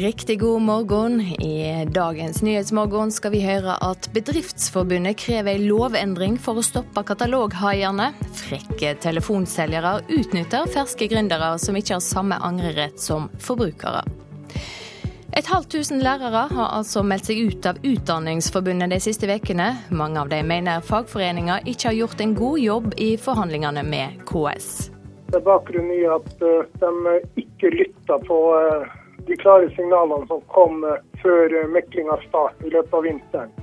Riktig god morgen. I dagens Nyhetsmorgen skal vi høre at Bedriftsforbundet krever en lovendring for å stoppe kataloghaiene. Frekke telefonselgere utnytter ferske gründere som ikke har samme angrerett som forbrukere. Et halvt tusen lærere har altså meldt seg ut av Utdanningsforbundet de siste ukene. Mange av dem mener fagforeninga ikke har gjort en god jobb i forhandlingene med KS. Det er bakgrunnen i at eh, de ikke lytter på eh, de klare signalene som kom eh, før meklinga start i løpet av vinteren.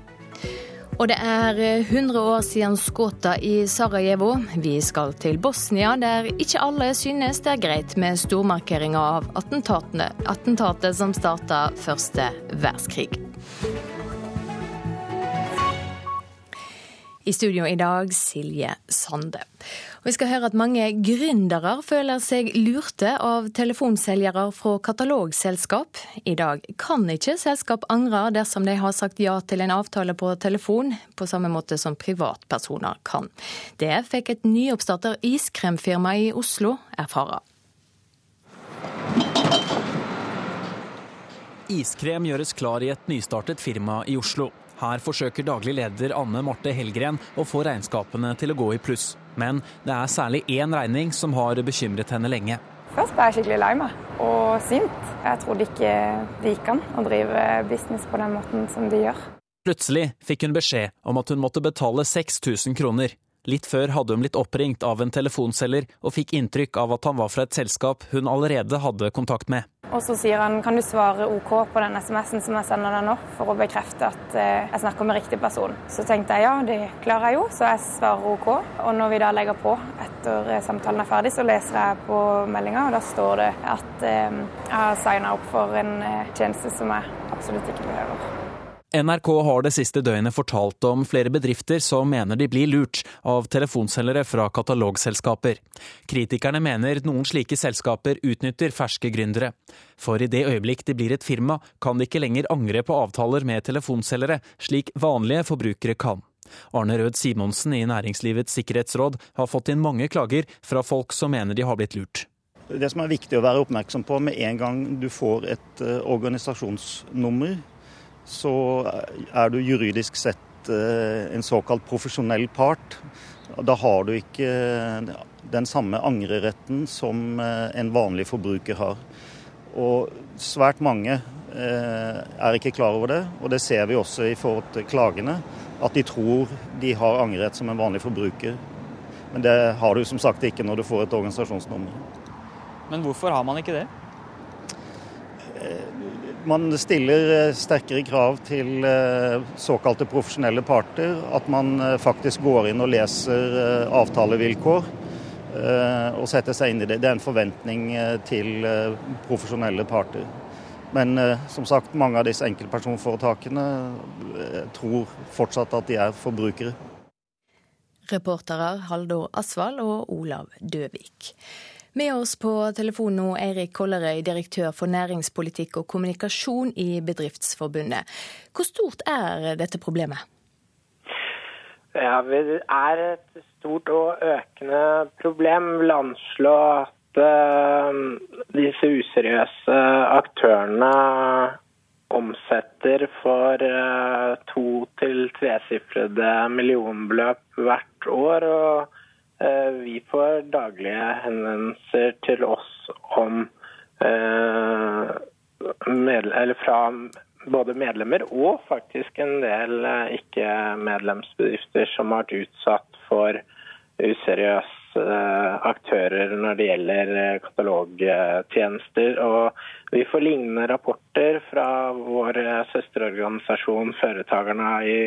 Og det er 100 år siden Skåta i Sarajevo. Vi skal til Bosnia, der ikke alle synes det er greit med stormarkeringa av attentatet som starta første verdenskrig. I studio i dag Silje Sande. Og vi skal høre at mange gründere føler seg lurte av telefonselgere fra katalogselskap. I dag kan ikke selskap angre dersom de har sagt ja til en avtale på telefon, på samme måte som privatpersoner kan. Det fikk et nyoppstarter iskremfirma i Oslo erfare. Iskrem gjøres klar i et nystartet firma i Oslo. Her forsøker daglig leder Anne Marte Helgren å få regnskapene til å gå i pluss. Men det er særlig én regning som har bekymret henne lenge. Først ble jeg skikkelig lei meg og sint. Jeg trodde ikke det gikk an å drive business på den måten som de gjør. Plutselig fikk hun beskjed om at hun måtte betale 6000 kroner. Litt før hadde hun blitt oppringt av en telefonselger og fikk inntrykk av at han var fra et selskap hun allerede hadde kontakt med. Og så sier han kan du svare OK på den SMS-en som jeg sender deg nå, for å bekrefte at eh, jeg snakker med riktig person. Så tenkte jeg ja, det klarer jeg jo, så jeg svarer OK. Og når vi da legger på etter eh, samtalen er ferdig, så leser jeg på meldinga, og da står det at eh, jeg har signa opp for en tjeneste som jeg absolutt ikke behøver. NRK har det siste døgnet fortalt om flere bedrifter som mener de blir lurt av telefonselgere fra katalogselskaper. Kritikerne mener noen slike selskaper utnytter ferske gründere. For i det øyeblikk de blir et firma, kan de ikke lenger angre på avtaler med telefonselgere, slik vanlige forbrukere kan. Arne Rød Simonsen i Næringslivets sikkerhetsråd har fått inn mange klager fra folk som mener de har blitt lurt. Det som er viktig å være oppmerksom på med en gang du får et eh, organisasjonsnummer, så er du juridisk sett eh, en såkalt profesjonell part. Da har du ikke eh, den samme angreretten som eh, en vanlig forbruker har. Og svært mange er ikke klar over det, og det ser vi også i forhold til klagene. At de tror de har angrerett som en vanlig forbruker. Men det har du som sagt ikke når du får et organisasjonsnummer. Men hvorfor har man ikke det? Man stiller eh, sterkere krav til eh, såkalte profesjonelle parter. At man eh, faktisk går inn og leser avtalevilkår og setter seg inn i det. Det er en forventning til profesjonelle parter. Men som sagt, mange av disse enkeltpersonforetakene tror fortsatt at de er forbrukere. Reportere Haldor Asvald og Olav Døvik. Med oss på telefon nå Eirik Kollerøy, direktør for næringspolitikk og kommunikasjon i Bedriftsforbundet. Hvor stort er dette problemet? Ja, Det er et stort og økende problem. Vil anslå at uh, disse useriøse aktørene omsetter for uh, to- til tresifrede millionbeløp hvert år. og Eh, vi får daglige henvendelser til oss om eller fra både medlemmer og faktisk en del eh, ikke-medlemsbedrifter som har vært utsatt for useriøse aktører når det gjelder katalogtjenester. Og vi får lignende rapporter fra vår søsterorganisasjon Føretakerne i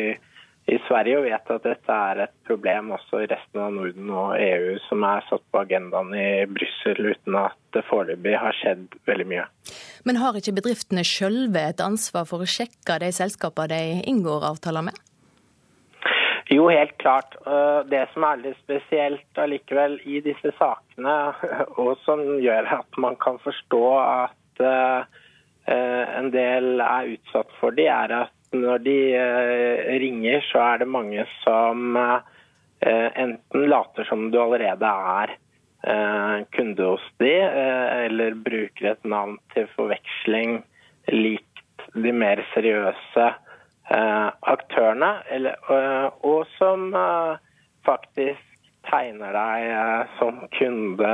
i Sverige og vet at dette er et problem også i resten av Norden og EU, som er satt på agendaen i Brussel uten at det foreløpig har skjedd veldig mye. Men har ikke bedriftene sjølve et ansvar for å sjekke de selskapene de inngår avtaler med? Jo, helt klart. Det som er litt spesielt allikevel i disse sakene, og som gjør at man kan forstå at eh, en del er utsatt for de, er at når de eh, ringer, så er det mange som eh, enten later som du allerede er eh, kunde hos de, eller bruker et navn til forveksling likt de mer seriøse aktørene, og som faktisk tegner deg som kunde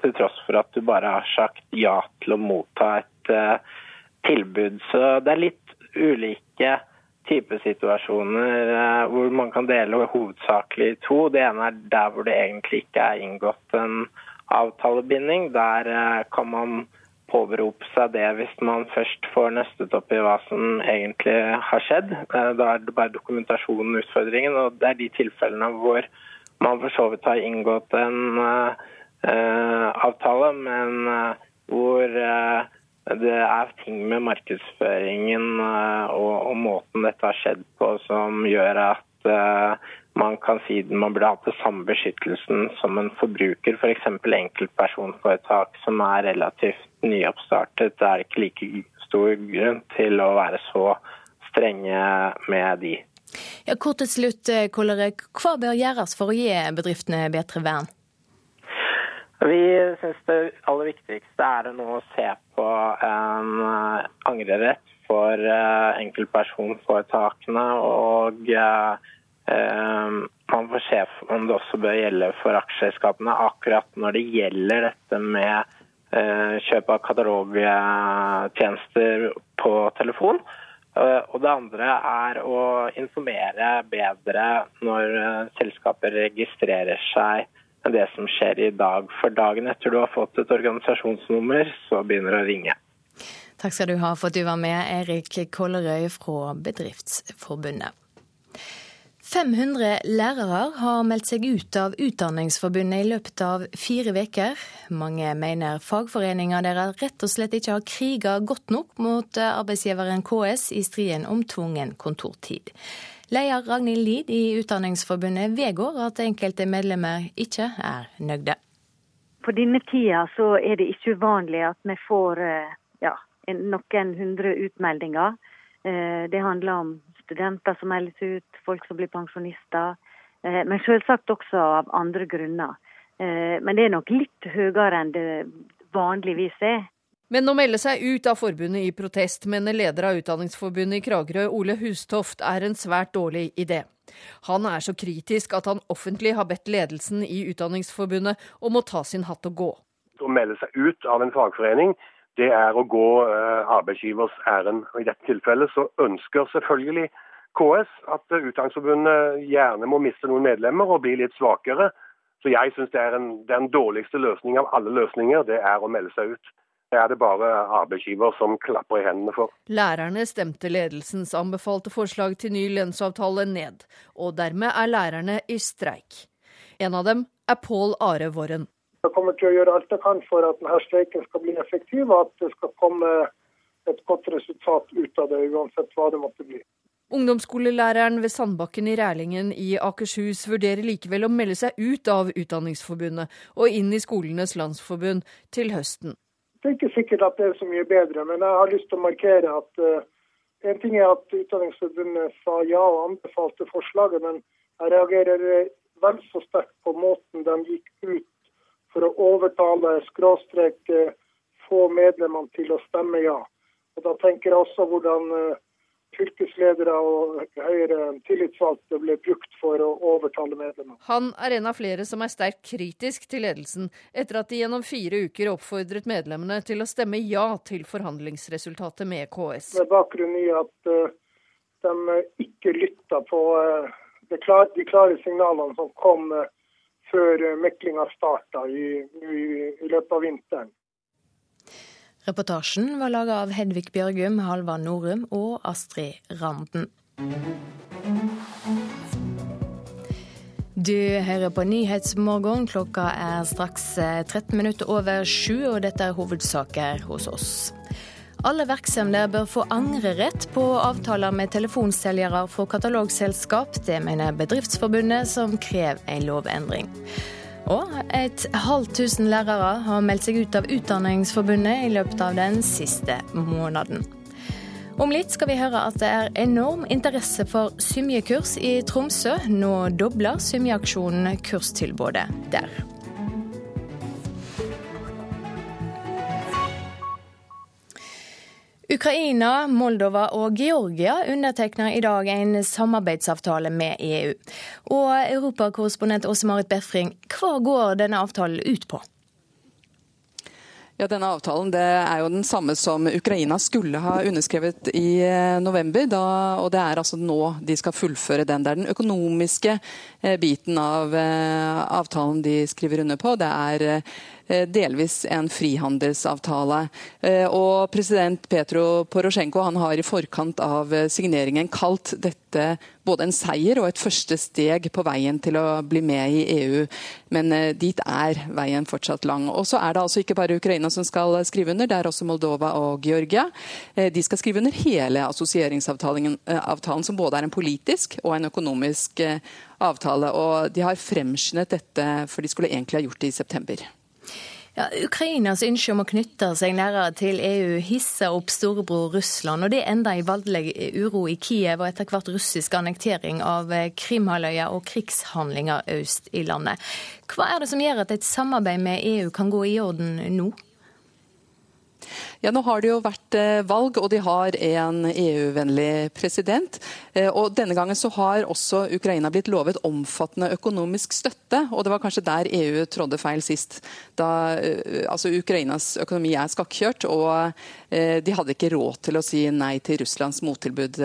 til tross for at du bare har sagt ja til å motta et tilbud. Så det er litt ulike type situasjoner eh, hvor man kan dele hovedsakelig i to. Det ene er der hvor det egentlig ikke er inngått en avtalebinding. Der eh, kan man påberope seg det hvis man først får nøstet opp i hva som egentlig har skjedd. Eh, da er det bare dokumentasjonen utfordringen, og det er de tilfellene hvor man for så vidt har inngått en avtale, men hvor det er ting med markedsføringen uh, og, og, måten dette har skjedd på som gjør at uh, man kan si at man burde hatt den samme beskyttelsen som en forbruker, f.eks. For enkeltpersonforetak som er relativt nyoppstartet. Det er ikke like stor grunn til å være så strenge med de. Ja, kort til slutt, eh, Hva bør gjøres for å gi bedriftene bedre vern? Vi syns det aller viktigste er å se på en eh, angrerett for eh, enkeltpersonforetakene. Og eh, man får se om det også bør gjelde for aksjeselskapene akkurat når det gjelder dette med kjøp av katalogtjenester på telefon. Og det andre er å informere bedre når selskaper registrerer seg enn det som skjer i dag. For dagen etter du har fått et organisasjonsnummer, så begynner det å ringe. Takk skal du ha for at du var med, Erik Kollerøy fra Bedriftsforbundet. 500 lærere har meldt seg ut av Utdanningsforbundet i løpet av fire uker. Mange mener fagforeninga deres rett og slett ikke har kriga godt nok mot arbeidsgiveren KS i striden om tvungen kontortid. Leder Ragnhild Lid i Utdanningsforbundet vedgår at enkelte medlemmer ikke er nøgde. På denne tida så er det ikke uvanlig at vi får eh, ja, noen hundre utmeldinger. Eh, det handler om studenter som meldes ut, folk som blir pensjonister. Eh, men selvsagt også av andre grunner. Men det er nok litt høyere enn det vanligvis er. Men å melde seg ut av forbundet i protest, mener leder av Utdanningsforbundet i Kragerø, Ole Hustoft, er en svært dårlig idé. Han er så kritisk at han offentlig har bedt ledelsen i Utdanningsforbundet om å ta sin hatt og gå. Å melde seg ut av en fagforening, det er å gå eh, arbeidsgivers ærend. I dette tilfellet så ønsker selvfølgelig KS at Utdanningsforbundet gjerne må miste noen medlemmer og bli litt svakere. Så jeg syns det er en, den dårligste løsningen av alle løsninger, det er å melde seg ut. Det er det bare arbeidsgiver som klapper i hendene for. Lærerne stemte ledelsens anbefalte forslag til ny lønnsavtale ned, og dermed er lærerne i streik. En av dem er Pål Are Våren. Jeg kommer til å gjøre alt jeg kan for at denne streiken skal bli effektiv, og at det skal komme et godt resultat ut av det, uansett hva det måtte bli. Ungdomsskolelæreren ved Sandbakken i Rælingen i Akershus vurderer likevel å melde seg ut av Utdanningsforbundet og inn i Skolenes landsforbund til høsten. Det er ikke sikkert at det er så mye bedre, men jeg har lyst til å markere at uh, en ting er at Utdanningsforbundet sa ja og anbefalte forslaget, men jeg reagerer eh, vel så sterkt på måten de gikk ut for å overtale, skråstrek, uh, få medlemmene til å stemme ja. Og Da tenker jeg også hvordan uh, fylkesledere og høyere tillitsvalgte ble brukt for å overtale medlemmer. Han er en av flere som er sterkt kritisk til ledelsen, etter at de gjennom fire uker oppfordret medlemmene til å stemme ja til forhandlingsresultatet med KS. Med bakgrunn i at uh, de ikke lytta på uh, de klare signalene som kom uh, før meklinga starta i, i, i løpet av vinteren. Reportasjen var laga av Hedvig Bjørgum, Halvard Norum og Astrid Randen. Du hører på Nyhetsmorgen. Klokka er straks 13 eh, minutter over sju, og dette er hovedsaker hos oss. Alle virksomheter bør få angrerett på avtaler med telefonselgere for katalogselskap. Det mener Bedriftsforbundet, som krever en lovendring. Og et halvt tusen lærere har meldt seg ut av Utdanningsforbundet i løpet av den siste måneden. Om litt skal vi høre at det er enorm interesse for symjekurs i Tromsø. Nå dobler Symjeaksjonen kurstilbudet der. Ukraina, Moldova og Georgia undertegner i dag en samarbeidsavtale med EU. Og europakorrespondent Åse Marit Befring, hva går denne avtalen ut på? Ja, denne avtalen er jo den samme som Ukraina skulle ha underskrevet i eh, november. Da, og Det er altså nå de skal fullføre den. Det er den økonomiske eh, biten av eh, avtalen de skriver under på. Det er delvis en frihandelsavtale. Eh, og president Petro Porosjenko har i forkant av eh, signeringen kalt dette både en seier og et første steg på veien til å bli med i EU. Men dit er veien fortsatt lang. Og så er det altså ikke bare Ukraina som skal skrive under, det er også Moldova og Georgia. De skal skrive under hele assosieringsavtalen, som både er en politisk og en økonomisk avtale. Og de har fremskyndet dette, for de skulle egentlig ha gjort det i september. Ja, Ukrainas ønske om å knytte seg nærmere til EU hisser opp storebror Russland, og det enda i voldelig uro i Kiev og etter hvert russisk annektering av Krimhalvøya og krigshandlinger øst i landet. Hva er det som gjør at et samarbeid med EU kan gå i orden nå? Ja, Nå har det jo vært eh, valg, og de har en EU-vennlig president. Eh, og Denne gangen så har også Ukraina blitt lovet omfattende økonomisk støtte. og Det var kanskje der EU trådde feil sist. Da, eh, altså Ukrainas økonomi er skakkjørt, og de hadde ikke råd til å si nei til Russlands mottilbud,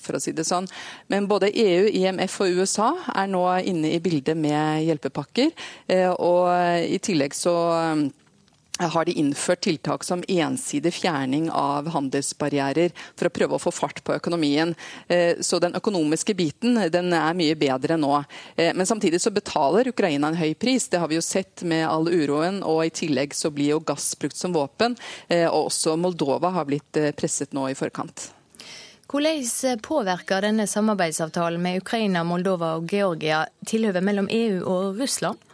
for å si det sånn. Men både EU, IMF og USA er nå inne i bildet med hjelpepakker. Og i tillegg så har de innført tiltak som ensidig fjerning av handelsbarrierer for å prøve å få fart på økonomien. Eh, så den økonomiske biten den er mye bedre nå. Eh, men samtidig så betaler Ukraina en høy pris. Det har vi jo sett med all uroen. Og i tillegg så blir jo gass brukt som våpen. Eh, og også Moldova har blitt presset nå i forkant. Hvordan påvirker denne samarbeidsavtalen med Ukraina, Moldova og Georgia tilhøvet mellom EU og Russland?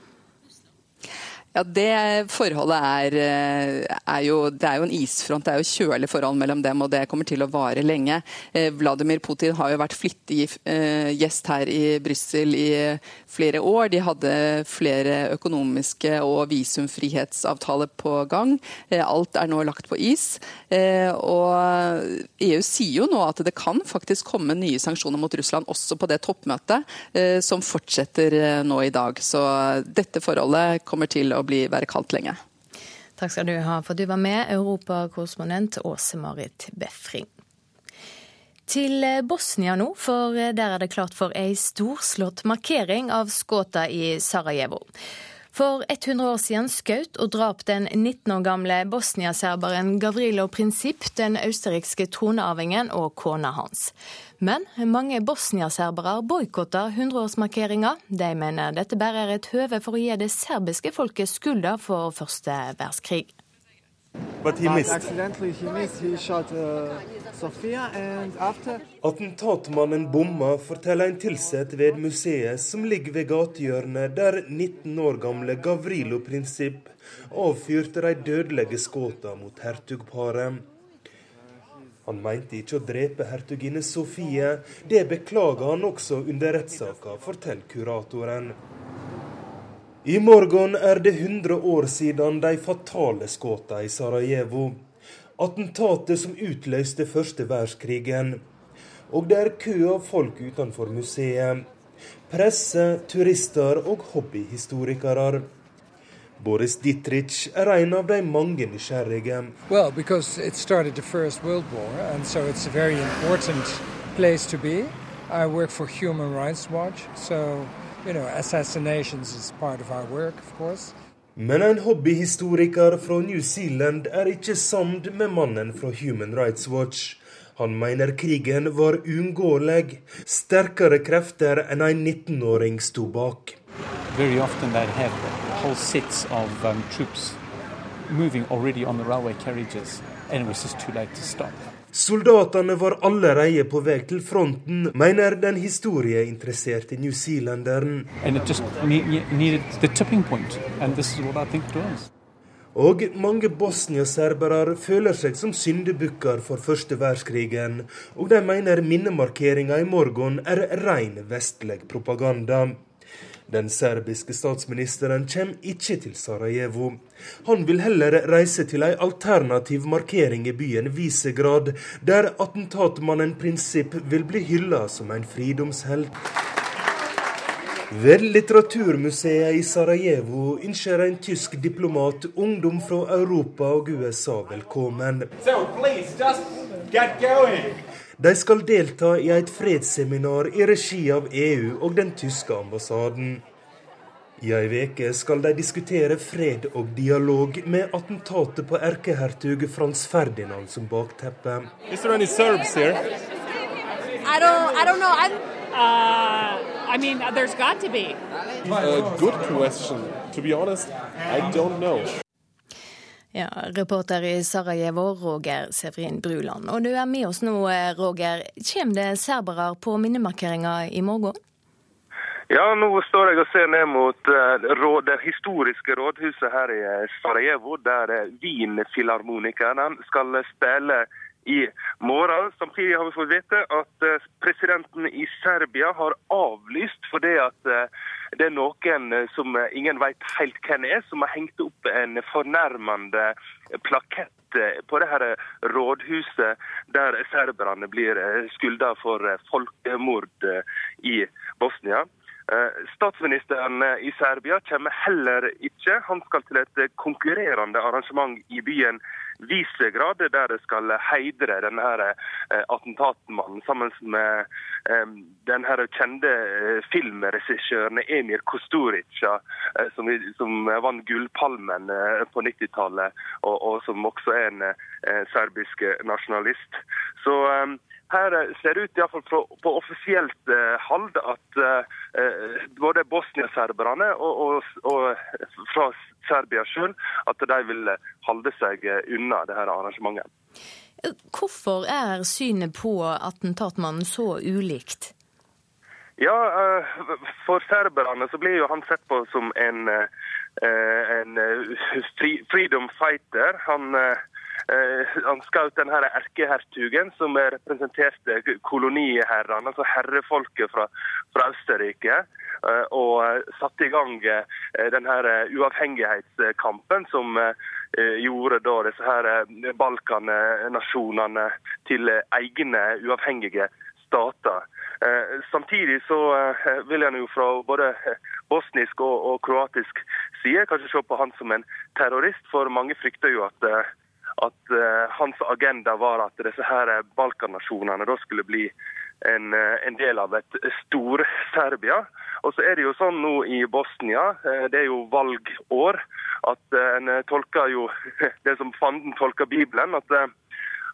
Ja, Det forholdet er, eh, er, jo, det er jo en isfront, det er jo kjølig forhold mellom dem, og det kommer til å vare lenge. Eh, Vladimir Putin har jo vært flittig eh, gjest her i Brussel i flere år. De hadde flere økonomiske og visumfrihetsavtaler på gang. Alt er nå lagt på is. Og EU sier jo nå at det kan faktisk komme nye sanksjoner mot Russland også på det toppmøtet som fortsetter nå i dag. Så dette forholdet kommer til å bli, være kaldt lenge. Takk skal du ha for at du var med, europakorrespondent Åse Marit Befring. Til Bosnia nå, for der er det klart for ei storslått markering av skåta i Sarajevo. For 100 år siden skjøt og drap den 19 år gamle bosniaserberen Gavrilo Princip den østerrikske tronearvingen og kona hans. Men mange bosniaserbere boikotter 100-årsmarkeringa. De mener dette bare er et høve for å gi det serbiske folket skylda for første verdenskrig. Attentatmannen bomma, forteller en tilsatt ved museet som ligger ved gatehjørnet, der 19 år gamle Gavrilo Prinsipp avfyrte de dødelige skuddene mot hertugparet. Han mente ikke å drepe hertuginne Sofie. Det beklager han også under rettssaka, forteller kuratoren. I morgen er det 100 år siden de fatale skuddene i Sarajevo. Attentatet som utløste første verdenskrigen. Og det er kø av folk utenfor museet. Presse, turister og hobbyhistorikere. Boris Dittrich er en av de mange nysgjerrige. Well, because it started the First World War, and so it's a very important place to be. I work for Human Rights Watch, so you know, assassinations is part of our work, of course. Men en hobbyhistoriker fra New Zealand er ikke samd med mannen fra Human Rights Watch. Han mener krigen var uunngåelig. Sterkere krefter enn en 19-åring sto bak. Very often that have whole sets of um, troops moving already on the railway carriages, and it was just too late to stop. Soldatene var allerede på vei til fronten, mener den historieinteresserte newzealenderen. Og mange Bosnia-serbere føler seg som syndebukker for første verdenskrigen, og de mener minnemarkeringa i morgen er ren vestlig propaganda. Den serbiske statsministeren kommer ikke til Sarajevo. Han vil heller reise til ei alternativ markering i byen Visegrad, der attentatmannen Prinsipp vil bli hylla som en fridomshelt. Ved Litteraturmuseet i Sarajevo ønsker en tysk diplomat ungdom fra Europa og USA velkommen. So please, just get going. De skal delta i et fredsseminar i regi av EU og den tyske ambassaden. I ei veke skal de diskutere fred og dialog med attentatet på erkehertug Frans Ferdinand som bakteppe. Is there any Serbs here? I don't. I don't know. I'm. Uh, I mean, there's got to be. A good question. To be honest, I don't know. Ja, Reporter i Sarajevo, Roger Severin Bruland. Og du er med oss nå, Roger. Kommer det serbere på minnemarkeringa i morgen? Ja, nå står jeg og ser ned mot uh, det historiske rådhuset her i Sarajevo, der Wien-filharmonikeren skal spille i morgen. Samtidig har vi fått vite at uh, presidenten i Serbia har avlyst fordi at det er noen som ingen vet helt hvem er, som har hengt opp en fornærmende plakett på det her rådhuset der serberne blir skylda for folkemord i Bosnia. Statsministeren i Serbia kommer heller ikke. Han skal til et konkurrerende arrangement i byen Visegrad, der det skal heidre denne attentatmannen sammen med denne kjente filmregissøren Emir Kosturica, som, som vant Gullpalmen på 90-tallet, og, og, som også er en serbisk nasjonalist. Så her ser det ut, iallfall på offisielt hold, at både bosniaserberne og, og, og fra Serbia sjøl at de vil holde seg unna dette arrangementet. Hvorfor er synet på attentatmannen så ulikt? Ja, For serberne så blir jo han sett på som en, en freedom fighter. Han han skjøt denne erkehertugen som representerte koloniherrene, altså herrefolket fra, fra Østerrike. Og satte i gang denne uavhengighetskampen som gjorde da disse her Balkan-nasjonene til egne uavhengige stater. Samtidig så vil en jo fra både bosnisk og, og kroatisk side kanskje se på han som en terrorist, for mange frykter jo at at uh, hans agenda var at disse her Balkan-nasjonene da skulle bli en, en, del av et Stor-Serbia. Og så er det jo sånn nå i Bosnia, uh, det er jo valgår, at en tolker jo det som fanden tolker Bibelen. at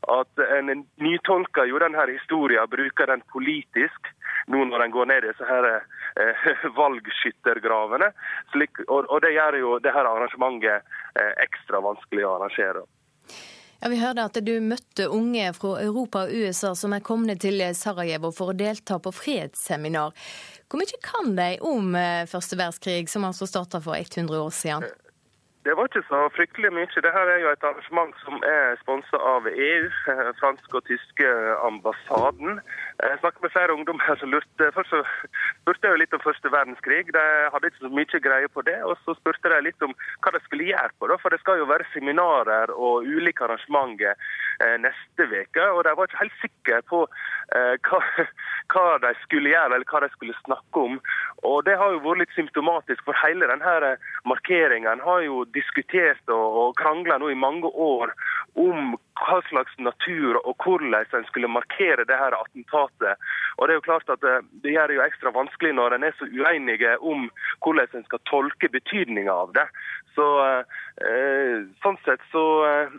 at en nytolker jo denne historien, bruker den politisk nå når en går ned i disse her eh, valgskyttergravene. Slik, og, og, det gjør jo det her arrangementet eh, ekstra vanskelig å arrangere. Ja, Vi hørte at du møtte unge fra Europa og USA som er kommet til Sarajevo for å delta på fredsseminar. Hvor mye kan de om første verdenskrig, som altså starta for 100 år siden? Det var ikke så fryktelig mye. Dette er jo et arrangement som er sponset av EU, fransk og tyske ambassaden. Jeg snakket med flere ungdommer som lurte. Først så spurte jeg jo litt om første verdenskrig. De hadde ikke så mye greie på det. Og så spurte de litt om hva de skulle gjøre på det. For det skal jo være seminarer og ulike arrangementer neste uke. Og de var ikke helt sikre på hva, hva, de skulle gjøre, eller hva de skulle snakke om. Og det har jo vært litt symptomatisk, for hele denne markeringen har jo diskutert og, og krangla nå i mange år om hva slags natur og hvordan en skulle markere det her attentatet. Og Det er jo klart at det, det gjør det jo ekstra vanskelig når en er så uenige om hvordan en skal tolke betydninga av det. Så eh, Sånn sett så eh,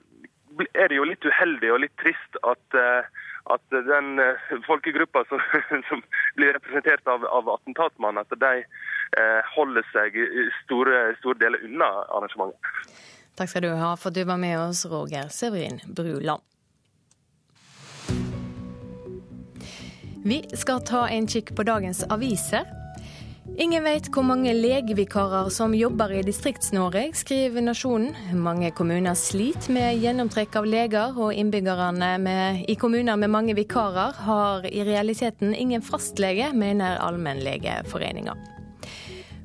er det jo litt uheldig og litt trist at eh, at den folkegruppa som, som blir representert av, av attentatmannen, at de eh, holder seg store, store deler unna arrangementet. Takk skal du ha for du var med oss, Roger Severin Bruland. Vi skal ta en kikk på dagens aviser. Ingen vet hvor mange legevikarer som jobber i Distrikts-Norge, skriver Nasjonen. Mange kommuner sliter med gjennomtrekk av leger, og innbyggerne med, i kommuner med mange vikarer har i realiteten ingen fastlege, mener Allmennlegeforeninga.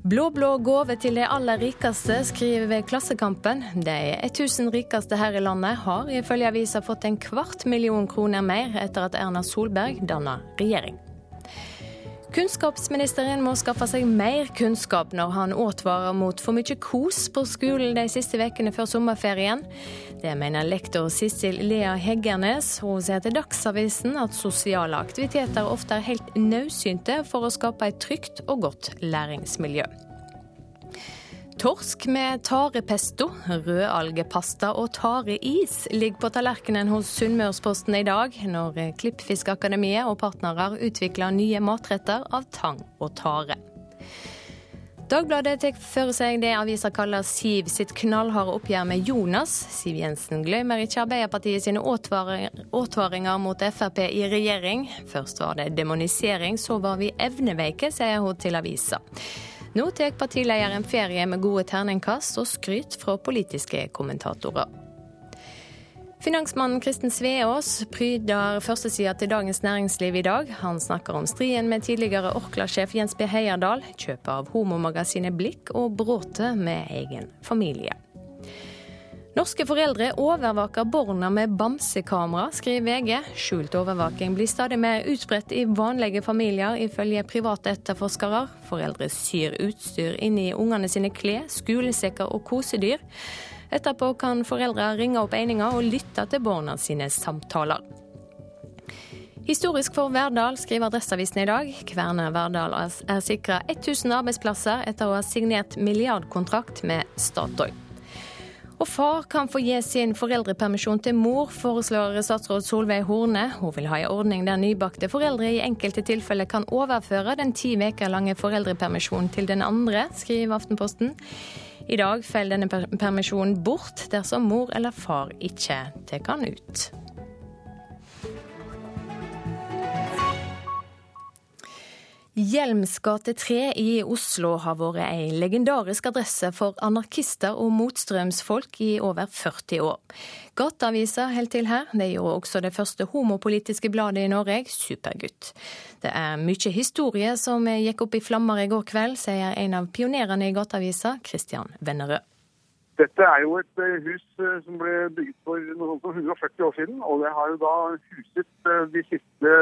Blå-blå gave til de aller rikeste, skriver Klassekampen. De 1000 rikeste her i landet har ifølge avisa fått en kvart million kroner mer etter at Erna Solberg danna regjering. Kunnskapsministeren må skaffe seg mer kunnskap når han advarer mot for mye kos på skolen de siste ukene før sommerferien. Det mener lektor Sissel Lea Heggernes. Hun sier til Dagsavisen at sosiale aktiviteter ofte er helt nødsynte for å skape et trygt og godt læringsmiljø. Torsk med tarepesto, rødalgepasta og tareis ligger på tallerkenen hos Sunnmørsposten i dag, når Klippfiskakademiet og partnere utvikler nye matretter av tang og tare. Dagbladet tar for seg det avisa kaller Siv sitt knallharde oppgjør med Jonas. Siv Jensen glemmer ikke Arbeiderpartiet sine advaringer mot Frp i regjering. Først var det demonisering, så var vi evneveike, sier hun til avisa. Nå tar partilederen ferie med gode terningkast og skryt fra politiske kommentatorer. Finansmannen Kristen Sveås pryder førstesida til Dagens Næringsliv i dag. Han snakker om striden med tidligere Orkla-sjef Jens B. Heierdal, kjøpet av homomagasinet Blikk og bråtet med egen familie. Norske foreldre overvaker barna med bamsekamera, skriver VG. Skjult overvaking blir stadig mer utbredt i vanlige familier, ifølge private etterforskere. Foreldre syr utstyr inn i ungene sine klær, skolesekker og kosedyr. Etterpå kan foreldre ringe opp egninger og lytte til barna sine samtaler. Historisk for Verdal, skriver Adresseavisen i dag. Kværner Verdal er sikra 1000 arbeidsplasser etter å ha signert milliardkontrakt med Statoil. Og far kan få gi sin foreldrepermisjon til mor, foreslår statsråd Solveig Horne. Hun vil ha en ordning der nybakte foreldre i enkelte tilfeller kan overføre den ti uker lange foreldrepermisjonen til den andre, skriver Aftenposten. I dag faller denne permisjonen bort dersom mor eller far ikke tar den ut. Hjelms gate 3 i Oslo har vært ei legendarisk adresse for anarkister og motstrømsfolk i over 40 år. Gateavisa holder til her. Det gjorde også det første homopolitiske bladet i Norge, Supergutt. Det er mye historie som gikk opp i flammer i går kveld, sier en av pionerene i Gateavisa, Christian Vennerød. Dette er jo et eh, hus eh, som ble bygget for noe sånt som 140 år siden, og det har jo da huset eh, de siste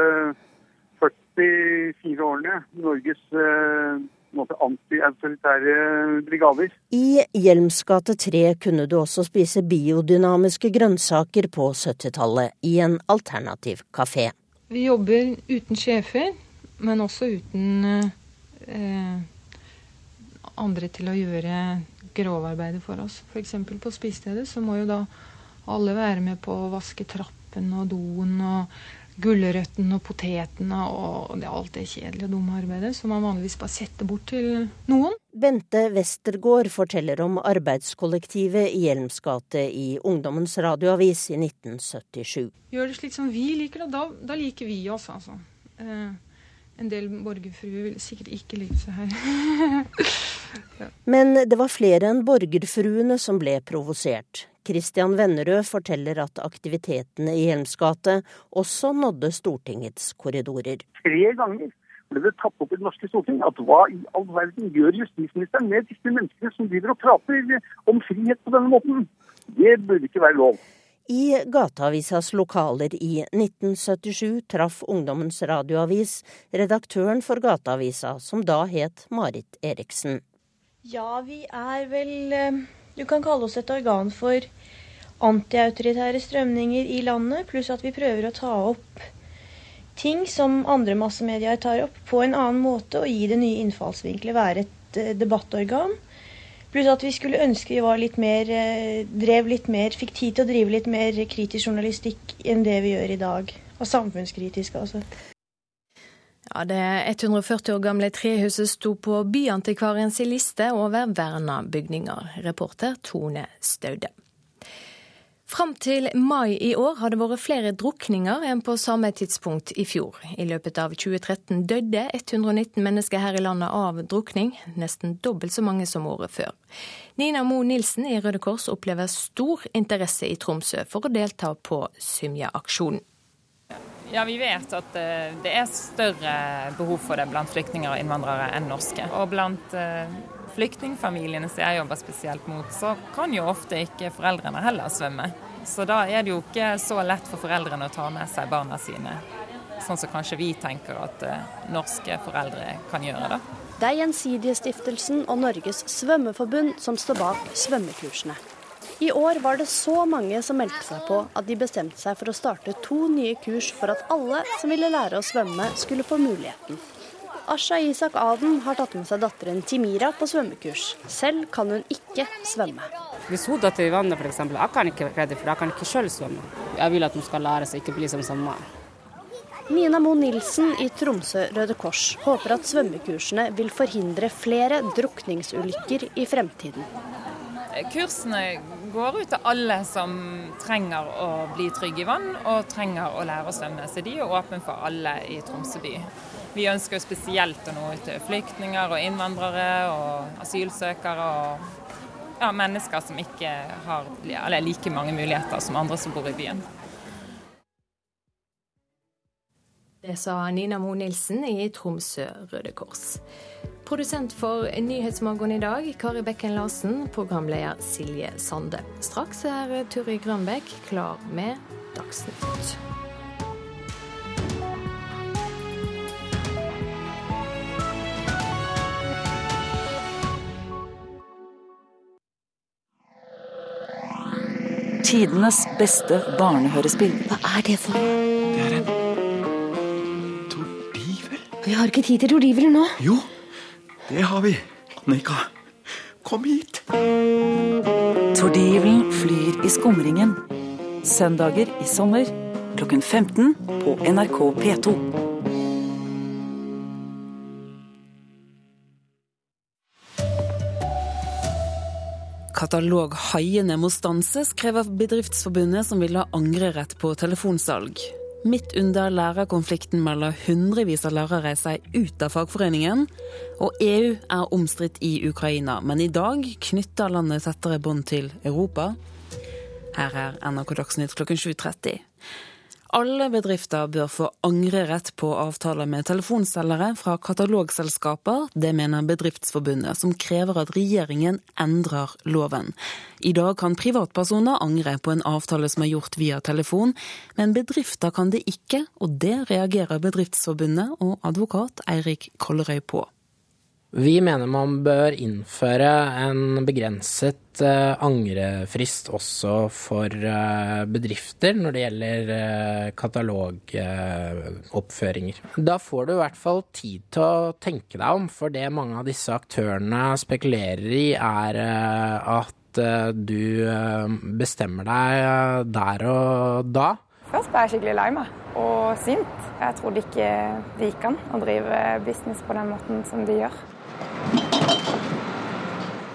44 årene Norges eh, anti-autoritære brigader. I Hjelmsgate 3 kunne du også spise biodynamiske grønnsaker på 70-tallet i en alternativ kafé. Vi jobber uten sjefer, men også uten eh, andre til å gjøre grovarbeidet for oss. F.eks. på spisestedet så må jo da alle være med på å vaske trappen og doen og gulrøttene og potetene og det, alt det kjedelige og dumme arbeidet som man vanligvis bare setter bort til noen. Bente Westergård forteller om arbeidskollektivet i Hjelms gate i Ungdommens radioavis i 1977. Gjør det slik som vi liker det, da, da liker vi oss, altså. Eh, en del borgerfruer vil sikkert ikke like seg her. ja. Men det var flere enn borgerfruene som ble provosert. Christian Vennerød forteller at aktivitetene i Hjelmsgate også nådde Stortingets korridorer. Tre ganger ble det tatt opp i Det norske storting at hva i all verden gjør justisministeren med disse menneskene som driver og prater om frihet på denne måten? Det burde ikke være lov. I Gateavisas lokaler i 1977 traff Ungdommens radioavis redaktøren for Gateavisa, som da het Marit Eriksen. Ja, vi er vel eh, Du kan kalle oss et organ for antiautoritære strømninger i landet, pluss at vi prøver å ta opp ting som andre massemedier tar opp, på en annen måte og gi det nye innfallsvinkler, være et eh, debattorgan. Pluss at vi skulle ønske vi var litt mer, eh, drev litt mer, fikk tid til å drive litt mer kritisk journalistikk enn det vi gjør i dag. Og samfunnskritisk, altså. Ja, Det 140 år gamle trehuset sto på Byantikvarens liste over verna bygninger. Reporter Tone Staude. Fram til mai i år har det vært flere drukninger enn på samme tidspunkt i fjor. I løpet av 2013 døde 119 mennesker her i landet av drukning, nesten dobbelt så mange som året før. Nina Mo Nilsen i Røde Kors opplever stor interesse i Tromsø for å delta på Symja-aksjonen. Ja, Vi vet at eh, det er større behov for det blant flyktninger og innvandrere enn norske. Og blant eh, flyktningfamiliene som jeg jobber spesielt mot, så kan jo ofte ikke foreldrene heller svømme. Så da er det jo ikke så lett for foreldrene å ta med seg barna sine, sånn som kanskje vi tenker at eh, norske foreldre kan gjøre. da. Det er Gjensidigestiftelsen og Norges svømmeforbund som står bak svømmekursene. I år var det så mange som meldte seg på at de bestemte seg for å starte to nye kurs for at alle som ville lære å svømme, skulle få muligheten. Asha Isak Aden har tatt med seg datteren Timira på svømmekurs. Selv kan hun ikke svømme. Hvis hun detter i vannet f.eks., jeg kan ikke være redd for jeg kan ikke sjøl svømme. Jeg vil at hun skal lære seg ikke bli som samme. Nina Mo Nilsen i Tromsø Røde Kors håper at svømmekursene vil forhindre flere drukningsulykker i fremtiden. Kursene går ut til alle som trenger å bli trygge i vann og trenger å lære å svømme. Så de er åpne for alle i Tromsø by. Vi ønsker spesielt å nå ut til flyktninger og innvandrere og asylsøkere og ja, mennesker som ikke har like mange muligheter som andre som bor i byen. Det sa Nina Mo Nilsen i Tromsø Røde Kors. Produsent for Nyhetsmorgen i dag, Kari Bekken Larsen. Programleder Silje Sande. Straks er Turi Grønbekk klar med Dagsnytt. Tidenes beste barnehørespill. Hva er det for noe? Det er en tordivel. Vi har ikke tid til tordiveler nå. Jo, det har vi. Annika, kom hit. Tordivelen flyr i skumringen. Søndager i sommer klokken 15 på NRK P2. Kataloghaiene må stanse, skrev Bedriftsforbundet, som vil ha angrerett på telefonsalg. Midt under lærerkonflikten melder hundrevis av lærere seg ut av fagforeningen. Og EU er omstridt i Ukraina, men i dag knytter landet tettere bånd til Europa. Her er NRK Dagsnytt klokken 7.30. Alle bedrifter bør få angrerett på avtaler med telefonselgere fra katalogselskaper. Det mener Bedriftsforbundet, som krever at regjeringen endrer loven. I dag kan privatpersoner angre på en avtale som er gjort via telefon, men bedrifter kan det ikke, og det reagerer Bedriftsforbundet og advokat Eirik Kollerøy på. Vi mener man bør innføre en begrenset uh, angrefrist også for uh, bedrifter når det gjelder uh, katalogoppføringer. da får du i hvert fall tid til å tenke deg om, for det mange av disse aktørene spekulerer i, er at du bestemmer deg der og da. Først ble jeg skikkelig lei meg og sint. Jeg trodde ikke det gikk an å drive business på den måten som de gjør.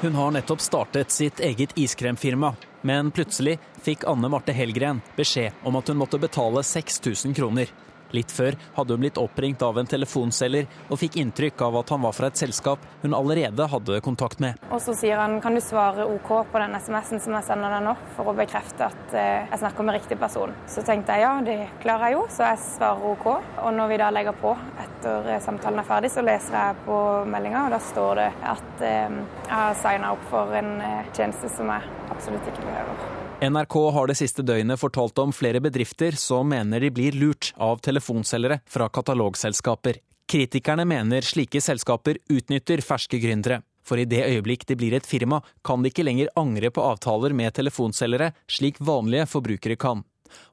Hun har nettopp startet sitt eget iskremfirma, men plutselig fikk Anne Marte Helgren beskjed om at hun måtte betale 6000 kroner. Litt før hadde hun blitt oppringt av en telefonselger og fikk inntrykk av at han var fra et selskap hun allerede hadde kontakt med. Og så sier han kan du svare OK på den SMS-en som jeg sender deg nå, for å bekrefte at eh, jeg snakker med riktig person. Så tenkte jeg ja, det klarer jeg jo, så jeg svarer OK. Og når vi da legger på etter eh, samtalen er ferdig, så leser jeg på meldinga, og da står det at eh, jeg har signa opp for en tjeneste som jeg absolutt ikke behøver. NRK har det siste døgnet fortalt om flere bedrifter som mener de blir lurt av telefonselgere fra katalogselskaper. Kritikerne mener slike selskaper utnytter ferske gründere. For i det øyeblikk de blir et firma, kan de ikke lenger angre på avtaler med telefonselgere, slik vanlige forbrukere kan.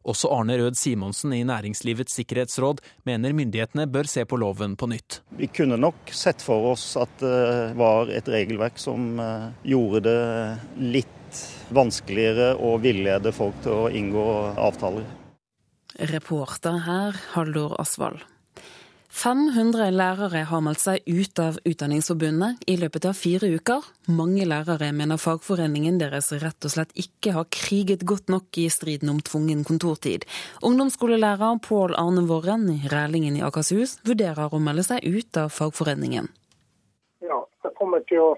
Også Arne Rød Simonsen i Næringslivets sikkerhetsråd mener myndighetene bør se på loven på nytt. Vi kunne nok sett for oss at det var et regelverk som eh, gjorde det litt vanskeligere å villede folk til å inngå avtaler. Reporter her, Haldor Asvald. 500 lærere har meldt seg ut av Utdanningsforbundet i løpet av fire uker. Mange lærere mener fagforeningen deres rett og slett ikke har kriget godt nok i striden om tvungen kontortid. Ungdomsskolelærer Pål Arne Worren i Rælingen i Akershus vurderer å melde seg ut av fagforeningen. Ja, jeg kommer til å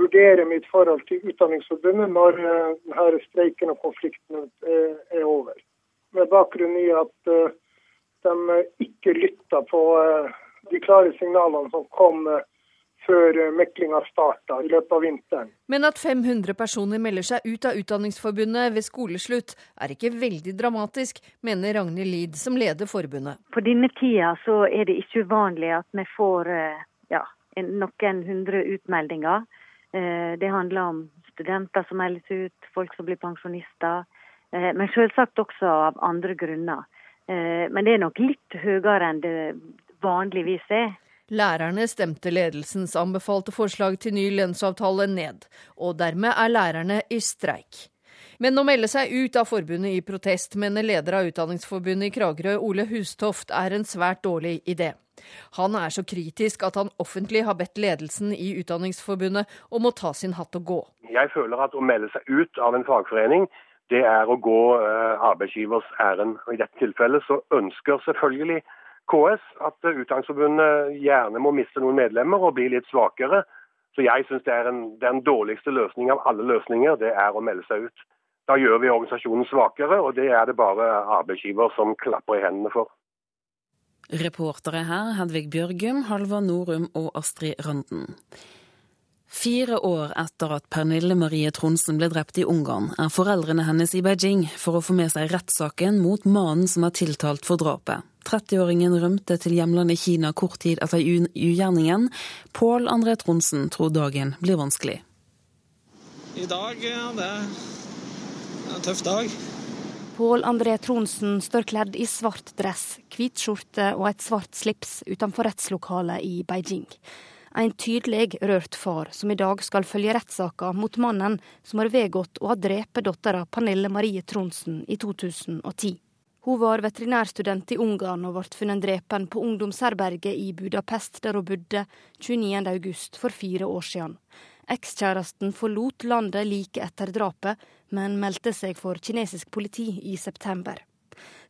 vurdere mitt forhold til Utdanningsforbundet når eh, denne streiken og konflikten er over. Med bakgrunn i at uh, de ikke lytta på de klare signalene som kom før meklinga starta i løpet av vinteren. Men at 500 personer melder seg ut av Utdanningsforbundet ved skoleslutt, er ikke veldig dramatisk, mener Ragnhild Lid, som leder forbundet. På denne tida så er det ikke uvanlig at vi får ja, noen hundre utmeldinger. Det handler om studenter som meldes ut, folk som blir pensjonister. Eh, men selvsagt også av andre grunner. Eh, men det er nok litt høyere enn det vanligvis er. Lærerne stemte ledelsens anbefalte forslag til ny lønnsavtale ned, og dermed er lærerne i streik. Men å melde seg ut av forbundet i protest, mener leder av Utdanningsforbundet i Kragerø, Ole Hustoft, er en svært dårlig idé. Han er så kritisk at han offentlig har bedt ledelsen i Utdanningsforbundet om å ta sin hatt og gå. Jeg føler at å melde seg ut av en fagforening det er å gå uh, arbeidsgivers ærend. I dette tilfellet så ønsker selvfølgelig KS at uh, Utdanningsforbundet gjerne må miste noen medlemmer og bli litt svakere. Så jeg syns det er en, den dårligste løsningen av alle løsninger, det er å melde seg ut. Da gjør vi organisasjonen svakere, og det er det bare arbeidsgiver som klapper i hendene for. Reportere her Hedvig Bjørgum, Halvor Norum og Astrid Randen. Fire år etter at Pernille Marie Tronsen ble drept i Ungarn, er foreldrene hennes i Beijing for å få med seg rettssaken mot mannen som er tiltalt for drapet. 30-åringen rømte til hjemlandet Kina kort tid etter ugjerningen. Pål André Tronsen tror dagen blir vanskelig. I dag, ja, det er en tøff dag. Pål André Tronsen står kledd i svart dress, hvit skjorte og et svart slips utenfor rettslokalet i Beijing en tydelig rørt far som i dag skal følge rettssaka mot mannen som har vedgått å ha drept dattera Pernille Marie Tronsen i 2010. Hun var veterinærstudent i Ungarn og ble funnet drepen på ungdomsherberget i Budapest, der hun bodde 29.8 for fire år siden. Ekskjæresten forlot landet like etter drapet, men meldte seg for kinesisk politi i september.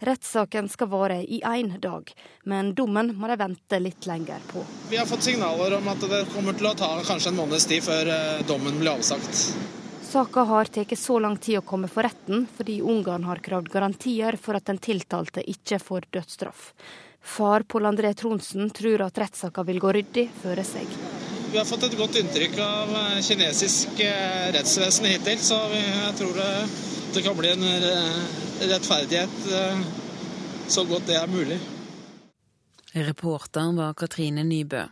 Rettssaken skal vare i én dag, men dommen må de vente litt lenger på. Vi har fått signaler om at det kommer til å ta kanskje en måneds tid før eh, dommen blir avsagt. Saka har tatt så lang tid å komme for retten, fordi Ungarn har kravd garantier for at den tiltalte ikke får dødsstraff. Far Pål André Tronsen tror at rettssaka vil gå ryddig føre seg. Vi har fått et godt inntrykk av eh, kinesisk eh, rettsvesen hittil, så jeg tror det, det kan bli en rettferdighet eh, så godt det er mulig. Reporteren var Katrine Nybø.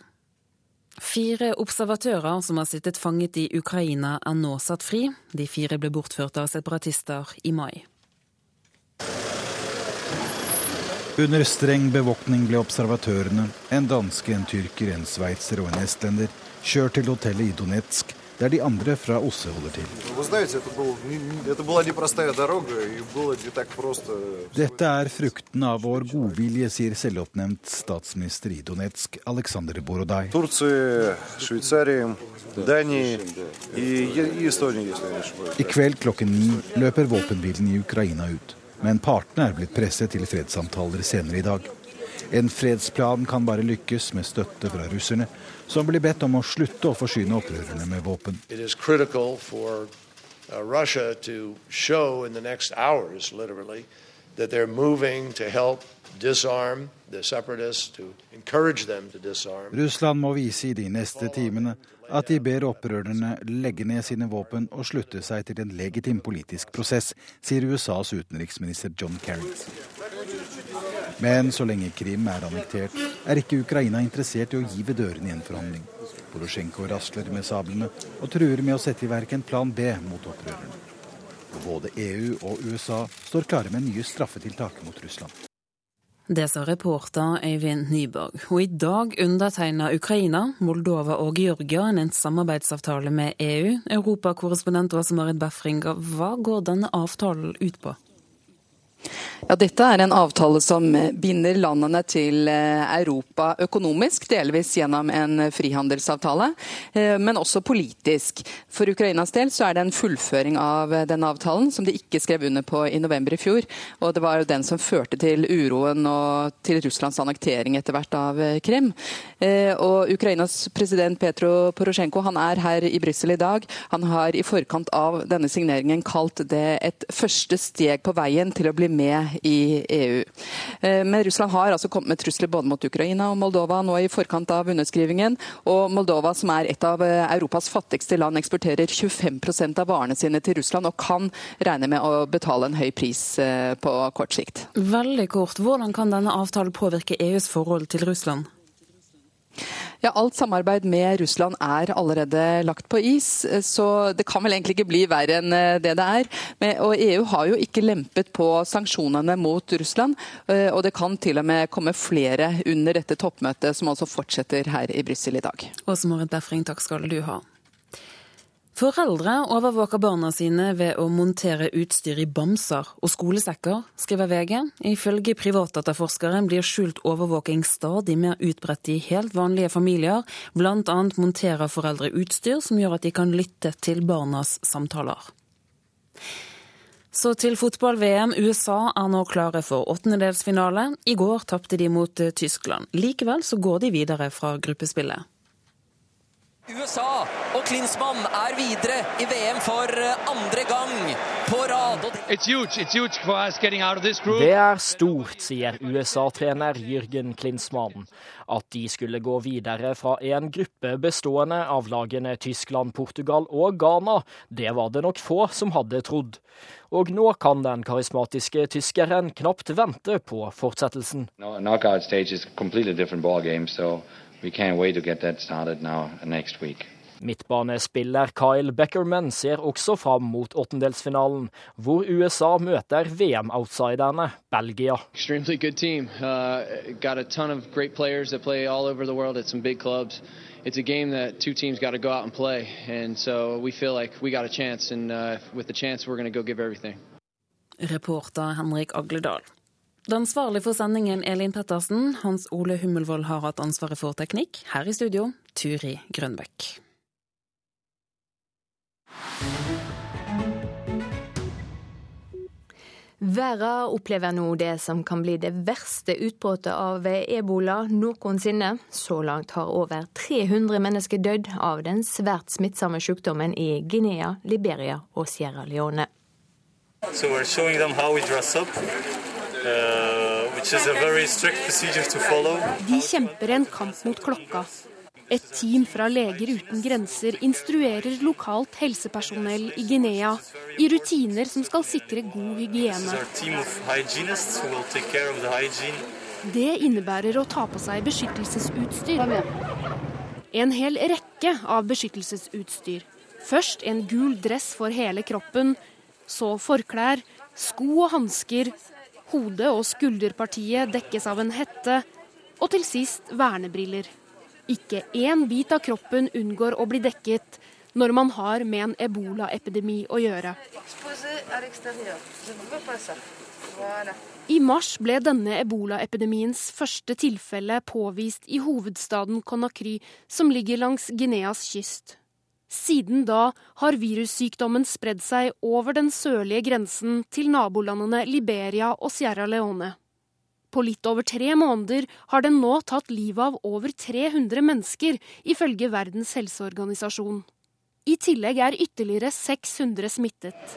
Fire observatører som har sittet fanget i Ukraina, er nå satt fri. De fire ble bortført av separatister i mai. Under streng bevåkning ble observatørene, en danske, en tyrker, en sveitser og en estlender, kjørt til hotellet i Donetsk der de andre fra OSSE holder til. Dette er frukten av vår godvilje, sier selvoppnevnt statsminister i Donetsk, Aleksandr Borodaj. I kveld klokken ni løper våpenhvilen i Ukraina ut. Men partene er blitt presset til fredssamtaler senere i dag. En fredsplan kan bare lykkes med støtte fra russerne, som blir bedt om å slutte å forsyne opprørerne med våpen. Russland må vise i de neste timene at de ber opprørerne legge ned sine våpen og slutte seg til en legitim politisk prosess, sier USAs utenriksminister John Kerry. Men så lenge Krim er annektert, er ikke Ukraina interessert i å gi ved dørene i en forhandling. Porosjenko rasler med sablene og truer med å sette i verk en plan B mot opprørerne. Både EU og USA står klare med nye straffetiltak mot Russland. Det sa reporter Øyvind Nyborg. Og i dag undertegna Ukraina, Moldova og Georgia en samarbeidsavtale med EU. Europakorrespondent Åse Marit Befring, hva går denne avtalen ut på? Ja, Dette er en avtale som binder landene til eh, Europa økonomisk, delvis gjennom en frihandelsavtale, eh, men også politisk. For Ukrainas del så er det en fullføring av denne avtalen, som de ikke skrev under på i november i fjor. Og det var jo den som førte til uroen og til Russlands annektering etter hvert av eh, Krim. Og Ukrainas president Petro Porosjenko han er her i Brussel i dag. Han har i forkant av denne signeringen kalt det et første steg på veien til å bli med i EU. Eh, men Russland har altså kommet med trusler både mot Ukraina og Moldova nå i forkant av underskrivingen. Og Moldova, som er et av eh, Europas fattigste land, eksporterer 25 av varene sine til Russland og kan regne med å betale en høy pris på kort sikt. Veldig kort, hvordan kan denne avtalen påvirke EUs forhold til Russland? Ja, Alt samarbeid med Russland er allerede lagt på is, så det kan vel egentlig ikke bli verre enn eh, det det er. Og EU har jo ikke lempet på sanksjonene mot Russland, eh, og det kan til og med komme flere under dette toppmøtet, som altså fortsetter her i Brussel i dag. Åse Marit Befring, takk skal du ha. Foreldre overvåker barna sine ved å montere utstyr i bamser og skolesekker, skriver VG. Ifølge privatdataforskeren blir skjult overvåking stadig mer utbredt i helt vanlige familier. Blant annet monterer foreldre utstyr som gjør at de kan lytte til barnas samtaler. Så til fotball-VM. USA er nå klare for åttendedelsfinale. I går tapte de mot Tyskland. Likevel så går de videre fra gruppespillet. USA og Klinsmann er videre i VM for eh, andre gang på rad. Det er stort, sier USA-trener Jürgen Klinsmann. At de skulle gå videre fra en gruppe bestående av lagene Tyskland, Portugal og Ghana, det var det nok få som hadde trodd. Og nå kan den karismatiske tyskeren knapt vente på fortsettelsen. No, We can't wait to get that started now next week. Midtbanespiller Kyle Beckerman ser også fram mot åttendelsfinalen, hvor USA møter VM-outsiderne Belgia. Extremely good team. Uh, got a ton of great players that play all over the world at some big clubs. It's a game that two teams got to go out and play, and so we feel like we got a chance, and uh, with the chance, we're going to go give everything. Reporter Henrik Agledal. Det ansvarlige for sendingen Elin Pettersen. Hans Ole Hummelvold har hatt ansvaret for teknikk. Her i studio, Turi Grønbøk. Verden opplever nå det som kan bli det verste utbruddet av ebola noensinne. Så langt har over 300 mennesker dødd av den svært smittsomme sykdommen i Guinea, Liberia og Sierra Leone. So we're showing them how we dress up. Uh, De kjemper en kamp mot klokka. Et team fra Leger uten grenser instruerer lokalt helsepersonell i Guinea i rutiner som skal sikre god hygiene. Det innebærer å ta på seg beskyttelsesutstyr. En hel rekke av beskyttelsesutstyr. Først en gul dress for hele kroppen, så forklær, sko og hansker Hodet og skulderpartiet dekkes av en hette, og til sist vernebriller. Ikke én bit av kroppen unngår å bli dekket når man har med en ebolaepidemi å gjøre. I mars ble denne ebolaepidemiens første tilfelle påvist i hovedstaden Conakry, som ligger langs Guineas kyst. Siden da har virussykdommen spredd seg over den sørlige grensen til nabolandene Liberia og Sierra Leone. På litt over tre måneder har den nå tatt livet av over 300 mennesker, ifølge Verdens helseorganisasjon. I tillegg er ytterligere 600 smittet.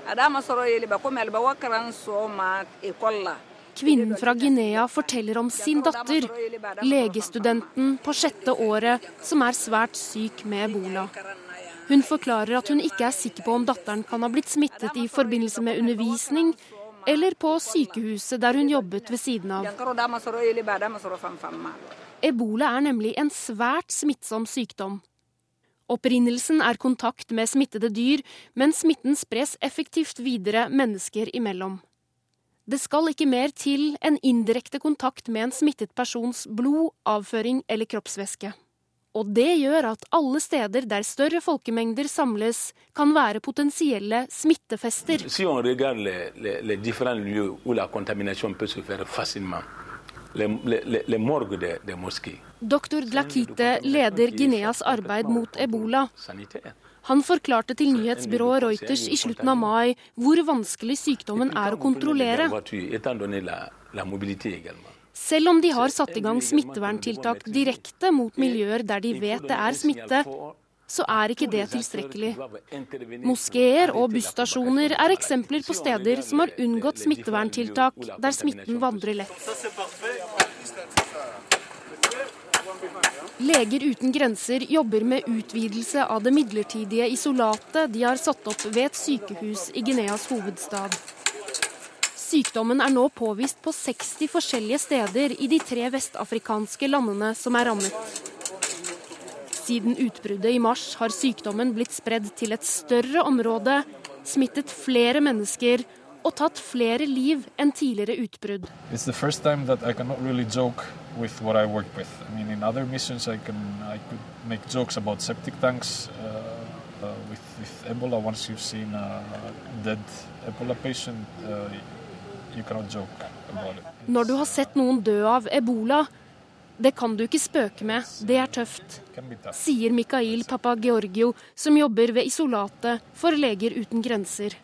Kvinnen fra Guinea forteller om sin datter, legestudenten på sjette året, som er svært syk med ebola. Hun forklarer at hun ikke er sikker på om datteren kan ha blitt smittet i forbindelse med undervisning eller på sykehuset der hun jobbet ved siden av. Ebola er nemlig en svært smittsom sykdom. Opprinnelsen er kontakt med smittede dyr, men smitten spres effektivt videre mennesker imellom. Det skal ikke mer til enn indirekte kontakt med en smittet persons blod, avføring eller kroppsvæske. Og det gjør at alle steder der større folkemengder samles, kan være potensielle smittefester. Doktor Dlakite leder Guineas arbeid mot ebola. Han forklarte til nyhetsbyrået Reuters i slutten av mai hvor vanskelig sykdommen er å kontrollere. Selv om de har satt i gang smitteverntiltak direkte mot miljøer der de vet det er smitte, så er ikke det tilstrekkelig. Moskeer og busstasjoner er eksempler på steder som har unngått smitteverntiltak der smitten vandrer lett. Leger uten grenser jobber med utvidelse av det midlertidige isolatet de har satt opp ved et sykehus i Guineas hovedstad. Sykdommen er nå påvist på 60 forskjellige steder i de tre vestafrikanske landene som er rammet. Siden utbruddet i mars har sykdommen blitt spredd til et større område, smittet flere mennesker og tatt flere liv enn tidligere utbrudd. Really I. I mean, in other missions, I can I could make jokes about septic tanks. Uh, uh, with, with Ebola, once you've seen a dead Ebola patient, uh, Når du har sett noen dø av ebola, det kan du ikke spøke med, det er tøft, sier Mikael Papageorgio, som jobber ved isolatet for Leger uten grenser.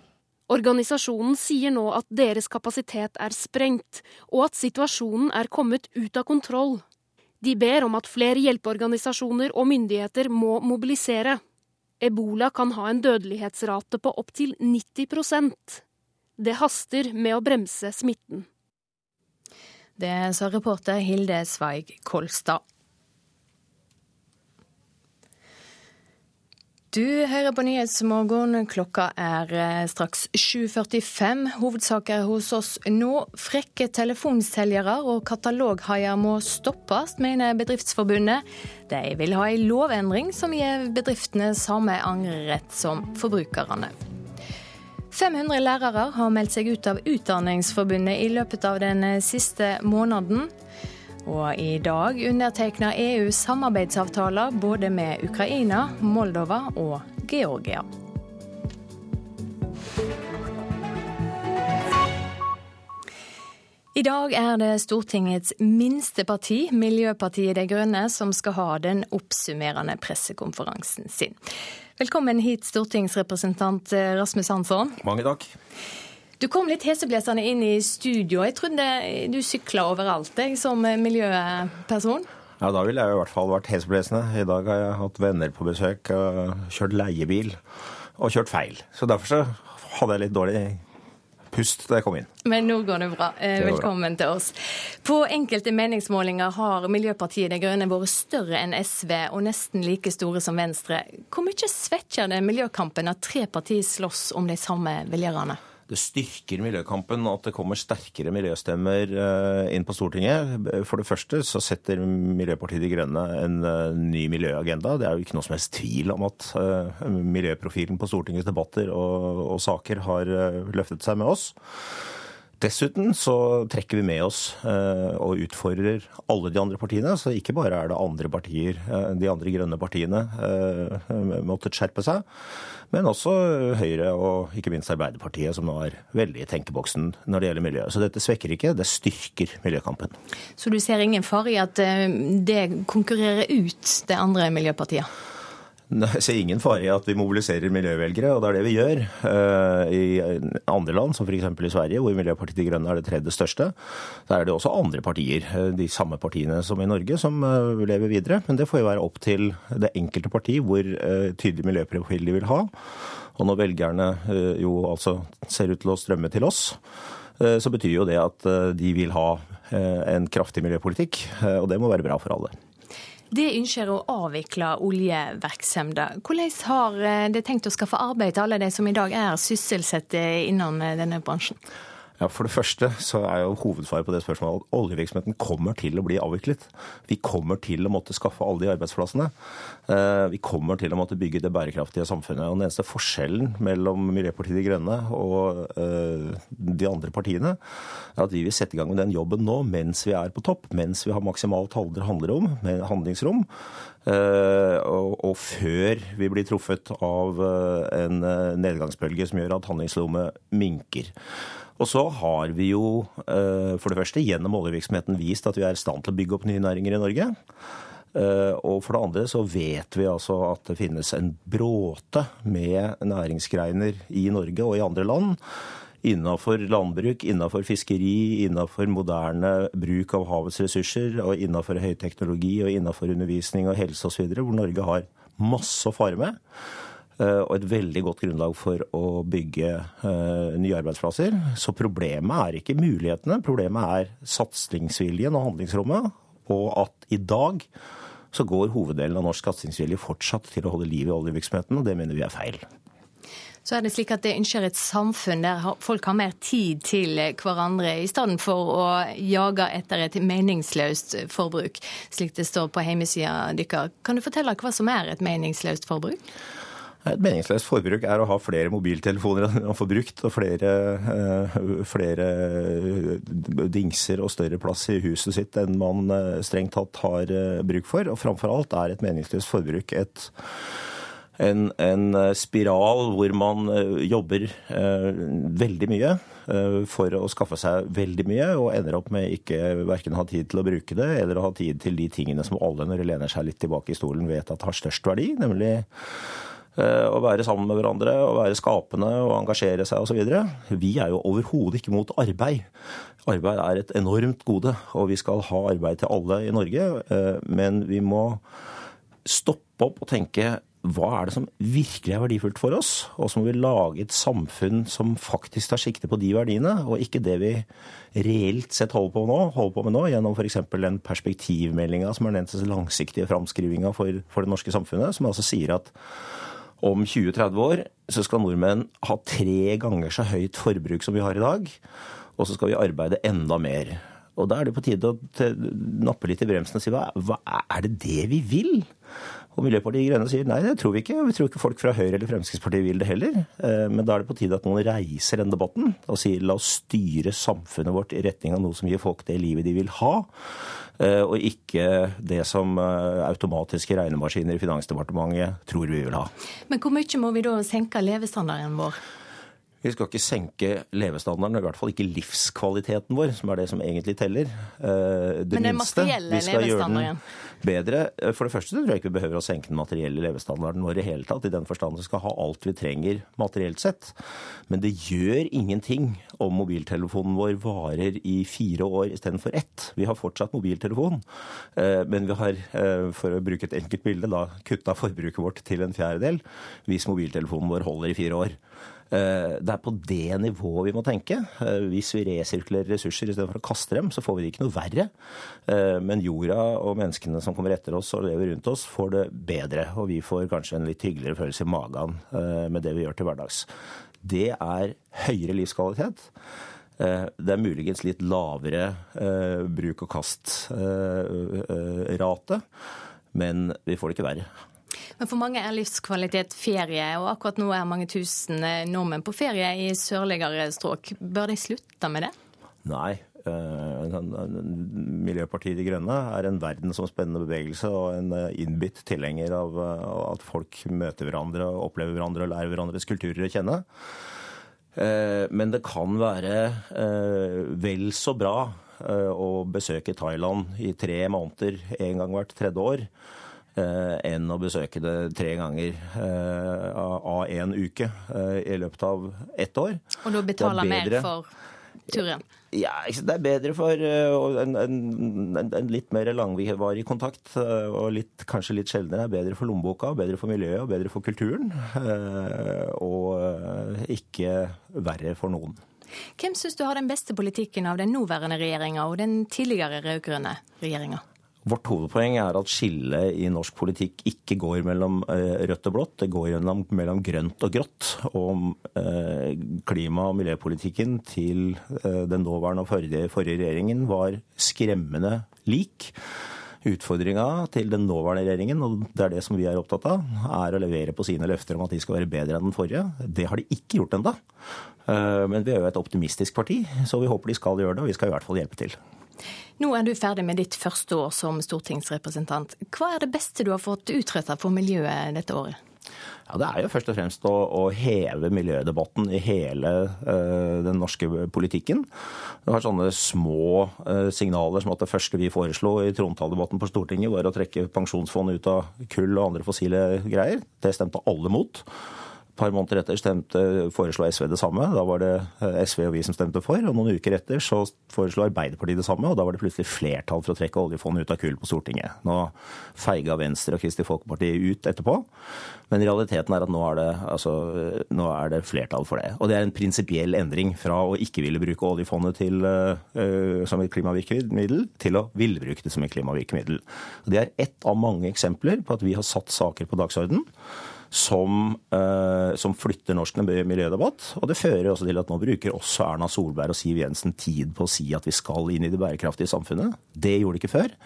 Organisasjonen sier nå at deres kapasitet er sprengt, og at situasjonen er kommet ut av kontroll. De ber om at flere hjelpeorganisasjoner og myndigheter må mobilisere. Ebola kan ha en dødelighetsrate på opptil 90 Det haster med å bremse smitten. Det sa reporter Hilde Sveig Kolstad. Du hører på Nyhetsmorgen. Klokka er eh, straks 7.45. Hovedsaker hos oss nå. Frekke telefonselgere og kataloghaier må stoppes, mener Bedriftsforbundet. De vil ha en lovendring som gir bedriftene samme angrerett som forbrukerne. 500 lærere har meldt seg ut av Utdanningsforbundet i løpet av den siste måneden. Og i dag undertegner EU samarbeidsavtaler både med Ukraina, Moldova og Georgia. I dag er det Stortingets minste parti, Miljøpartiet De Grønne, som skal ha den oppsummerende pressekonferansen sin. Velkommen hit, stortingsrepresentant Rasmus Hansson. Mange takk. Du kom litt heseblesende inn i studio. Jeg trodde du sykla overalt, jeg, som miljøperson. Ja, da ville jeg i hvert fall vært heseblesende. I dag har jeg hatt venner på besøk, kjørt leiebil og kjørt feil. Så derfor så hadde jeg litt dårlig pust da jeg kom inn. Men nå går det bra. Eh, velkommen til oss. På enkelte meningsmålinger har Miljøpartiet De Grønne vært større enn SV og nesten like store som Venstre. Hvor mye svekker det miljøkampen at tre partier slåss om de samme velgerne? Det styrker miljøkampen at det kommer sterkere miljøstemmer eh, inn på Stortinget. For det første så setter Miljøpartiet De Grønne en eh, ny miljøagenda. Det er jo ikke noe som helst tvil om at eh, miljøprofilen på Stortingets debatter og, og saker har løftet seg med oss. Dessuten så trekker vi med oss eh, og utfordrer alle de andre partiene. Så ikke bare er det andre partier, eh, de andre grønne partiene, eh, måttet skjerpe seg. Men også Høyre og ikke minst Arbeiderpartiet, som nå er veldig i tenkeboksen når det gjelder miljø. Så dette svekker ikke, det styrker miljøkampen. Så du ser ingen fare i at det konkurrerer ut det andre miljøpartiet? Jeg ser ingen fare i at vi mobiliserer miljøvelgere, og det er det vi gjør. Eh, I andre land, som f.eks. i Sverige, hvor Miljøpartiet De Grønne er det tredje største, der er det også andre partier, eh, de samme partiene som i Norge, som eh, lever videre. Men det får jo være opp til det enkelte parti hvor tydelig miljøprofil de vil ha. Og når velgerne jo altså ser ut til å strømme til oss, så betyr jo det at de vil ha en kraftig miljøpolitikk, og det må være bra for alle. Det ønsker å avvikle oljevirksomheten. Hvordan har eh, det tenkt å skaffe arbeid til alle de som i dag er sysselsatte innen eh, denne bransjen? Ja, For det første så er jo hovedsvaret på det spørsmålet at oljevirksomheten kommer til å bli avviklet. Vi kommer til å måtte skaffe alle de arbeidsplassene. Eh, vi kommer til å måtte bygge det bærekraftige samfunnet. Og Den eneste forskjellen mellom Miljøpartiet De Grønne og de andre partiene, er at vi vil sette i gang med den jobben nå mens vi er på topp. Mens vi har maksimalt handlingsrom. Og, og, før vi blir truffet av en nedgangsbølge som gjør at handlingsrommet minker. Og så har vi jo eh, for det første gjennom oljevirksomheten vist at vi er i stand til å bygge opp nye næringer i Norge. Eh, og for det andre så vet vi altså at det finnes en bråte med næringsgreiner i Norge og i andre land. Innafor landbruk, innafor fiskeri, innafor moderne bruk av havets ressurser, og innafor høyteknologi og innafor undervisning og helse osv., hvor Norge har masse å fare med. Eh, og et veldig godt grunnlag for å bygge uh, nye arbeidsplasser. Så problemet er ikke mulighetene, problemet er satsingsviljen og handlingsrommet. Og at i dag så går hoveddelen av norsk satsingsvilje fortsatt til å holde liv i oljevirksomheten, og det mener vi er feil. Så er det slik at det ønsker et samfunn der folk har mer tid til hverandre, i stedet for å jage etter et meningsløst forbruk, slik det står på hjemmesida deres. Kan du fortelle hva som er et meningsløst forbruk? Et meningsløst forbruk er å ha flere mobiltelefoner enn man får brukt, og flere, eh, flere, dingser og større plass i huset sitt enn man eh, strengt tatt har eh, bruk for. Og framfor alt er et meningsløst forbruk et en, en, spiral hvor man jobber eh, veldig mye eh, for å skaffe seg veldig mye, og ender opp med ikke verken ha tid til å bruke det, eller å ha tid til de tingene som alle, når de lener seg litt tilbake i stolen, vet at har størst verdi, nemlig Eh, å være sammen med hverandre, å være skapende og engasjere seg osv. Vi er jo overhodet ikke mot arbeid. Arbeid er et enormt gode, og vi skal ha arbeid til alle i Norge. Eh, men vi må stoppe opp og tenke hva er det som virkelig er verdifullt for oss? Og så må vi lage et samfunn som faktisk tar sikte på de verdiene, og ikke det vi reelt sett holder på, nå, holder på med nå, gjennom f.eks. den perspektivmeldinga som er den langsiktige framskrivinga for, for det norske samfunnet, som altså sier at om 20-30 år så skal nordmenn ha tre ganger så høyt forbruk som vi har i dag. Og så skal vi arbeide enda mer. Og da er det på tide å nappe litt i bremsen og si hva, hva er det det vi vil? Og Miljøpartiet De Grønne sier nei, det tror vi ikke. Vi tror ikke folk fra Høyre eller Fremskrittspartiet vil det heller. Eh, men da er det på tide at noen reiser den debatten og sier la oss styre samfunnet vårt i retning av noe som gir folk det livet de vil ha. Eh, og ikke det som eh, automatiske regnemaskiner i Finansdepartementet tror vi vil ha. Men hvor mye må vi da senke levestandarden vår? Vi skal ikke senke levestandarden, i hvert fall ikke livskvaliteten vår, som er det som egentlig teller. Eh, det Men den minste. materielle levestandarden? Bedre. Eh, for det første tror jeg ikke vi behøver å senke den materielle levestandarden vår i hele tatt, i den forstand vi skal ha alt vi trenger materielt sett. Men det gjør ingenting om mobiltelefonen vår varer i fire år istedenfor ett. Vi har fortsatt mobiltelefon, eh, men vi har, for å bruke et enkelt bilde, da kutta forbruket vårt til en fjerdedel hvis mobiltelefonen vår holder i fire år. Eh, det er på det nivået vi må tenke. Eh, hvis vi resirkulerer ressurser istedenfor å kaste dem, så får vi det ikke noe verre. Eh, men jorda og menneskene som kommer etter oss og lever rundt oss, får det bedre. Og vi får kanskje en litt hyggeligere følelse i magen med det vi gjør til hverdags. Det er høyere livskvalitet. Det er muligens litt lavere bruk og kast-rate, men vi får det ikke verre. Men for mange er livskvalitet ferie, og akkurat nå er mange tusen nordmenn på ferie i sørligere strøk. Bør de slutte med det? Nei. Eh, Miljøpartiet De Grønne er en verdensomspennende bevegelse og en eh, innbitt tilhenger av at folk møter hverandre, opplever hverandre og lærer hverandres kulturer å kjenne. Eh, men det kan være vel så bra å besøke Thailand i tre måneder en gang hvert tredje år Eh, enn å besøke det tre ganger eh, av én uke eh, i løpet av ett år. Og da betaler mer for turen? Ja, det er bedre for en, en, en litt mer langvarig kontakt. Og litt, kanskje litt sjeldnere er bedre for lommeboka, bedre for miljøet og bedre for kulturen. Og ikke verre for noen. Hvem syns du har den beste politikken av den nåværende regjeringa og den tidligere rød-grønne regjeringa? Vårt hovedpoeng er at skillet i norsk politikk ikke går mellom eh, rødt og blått, det går gjennom, mellom grønt og grått. Og eh, klima- og miljøpolitikken til eh, den nåværende og forrige, forrige regjeringen var skremmende lik. Utfordringa til den nåværende regjeringen, og det er det som vi er opptatt av, er å levere på sine løfter om at de skal være bedre enn den forrige. Det har de ikke gjort ennå. Men vi er jo et optimistisk parti, så vi håper de skal gjøre det, og vi skal i hvert fall hjelpe til. Nå er du ferdig med ditt første år som stortingsrepresentant. Hva er det beste du har fått utretta for miljøet dette året? Ja, Det er jo først og fremst å, å heve miljødebatten i hele uh, den norske politikken. Det var sånne små uh, signaler som at det første vi foreslo i trontaledebatten på Stortinget, var å trekke pensjonsfondet ut av kull og andre fossile greier. Det stemte alle mot. Par måneder etter stemte, foreslo SV det samme. Da var det eh, SV og vi som stemte for. Og noen uker etter så foreslo Arbeiderpartiet det samme, og da var det plutselig flertall for å trekke oljefondet ut av kull på Stortinget. Nå feiga Venstre og Kristelig Folkeparti ut etterpå. Men realiteten er at nå er, det, altså, nå er det flertall for det. Og det er en prinsipiell endring fra å ikke ville bruke oljefondet til, uh, som et klimavirkemiddel, til å ville bruke det som et klimavirkemiddel. Det er ett av mange eksempler på at vi har satt saker på dagsordenen som, uh, som, flytter norsk miljødebatt. Og det fører også til at nå bruker også Erna Solberg og Siv Jensen tid på å si at vi skal inn i det bærekraftige samfunnet. Det gjorde de ikke før.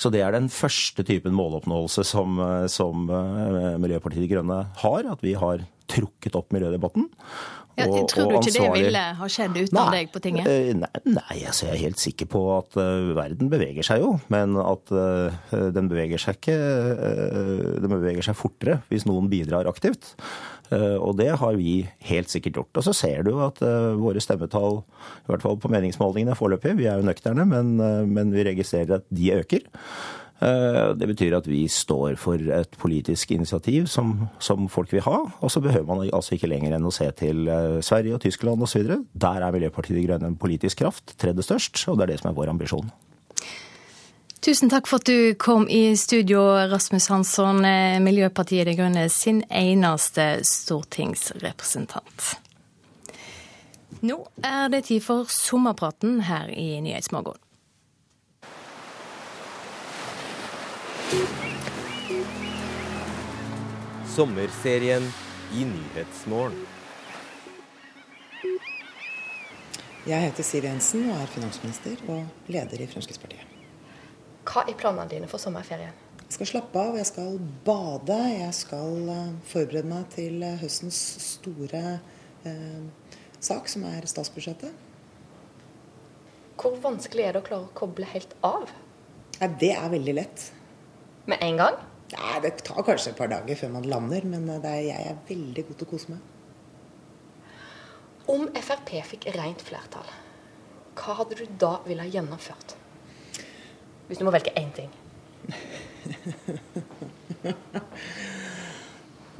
Så det er den første typen måloppnåelse som, eh, som uh, Miljøpartiet De Grønne har. At vi har trukket opp miljødebatten. Ja, tror du ikke det ville ha skjedd uten nei, deg på tinget? Nei, nei altså jeg er helt sikker på at uh, verden beveger seg jo. Men at uh, den beveger seg ikke uh, Den beveger seg fortere hvis noen bidrar aktivt. Og det har vi helt sikkert gjort. Og så ser du at våre stemmetall, i hvert fall på meningsmålingene foreløpig, vi er jo nøkterne, men, men vi registrerer at de øker. Eh, det betyr at vi står for et politisk initiativ som, som, folk vil ha. Og så behøver man altså ikke lenger enn å se til eh, Sverige og Tyskland osv. Der er Miljøpartiet De Grønne en politisk kraft, tredje størst, og det er det som er vår ambisjon. Tusen takk for at du kom i studio, Rasmus Hansson, eh, Miljøpartiet De Grønne sin eneste stortingsrepresentant. Nå er det tid for sommerpraten her i Nyhetsmorgen. Sommerserien i Nyhetsmorgen. Jeg heter Siv Jensen og er finansminister og leder i Fremskrittspartiet. Hva er planene dine for sommerferien? Jeg skal slappe av, jeg skal bade. Jeg skal eh, forberede meg til eh, høstens store eh, sak, som er statsbudsjettet. Hvor vanskelig er det å klare å koble helt av? Ja, det er veldig lett. Med en gang? Nei, Det tar kanskje et par dager før man lander, men eh, er, jeg er veldig god til å kose meg. Om Frp fikk rent flertall, hva hadde du da ville ha gjennomført? Hvis du må velge én ting.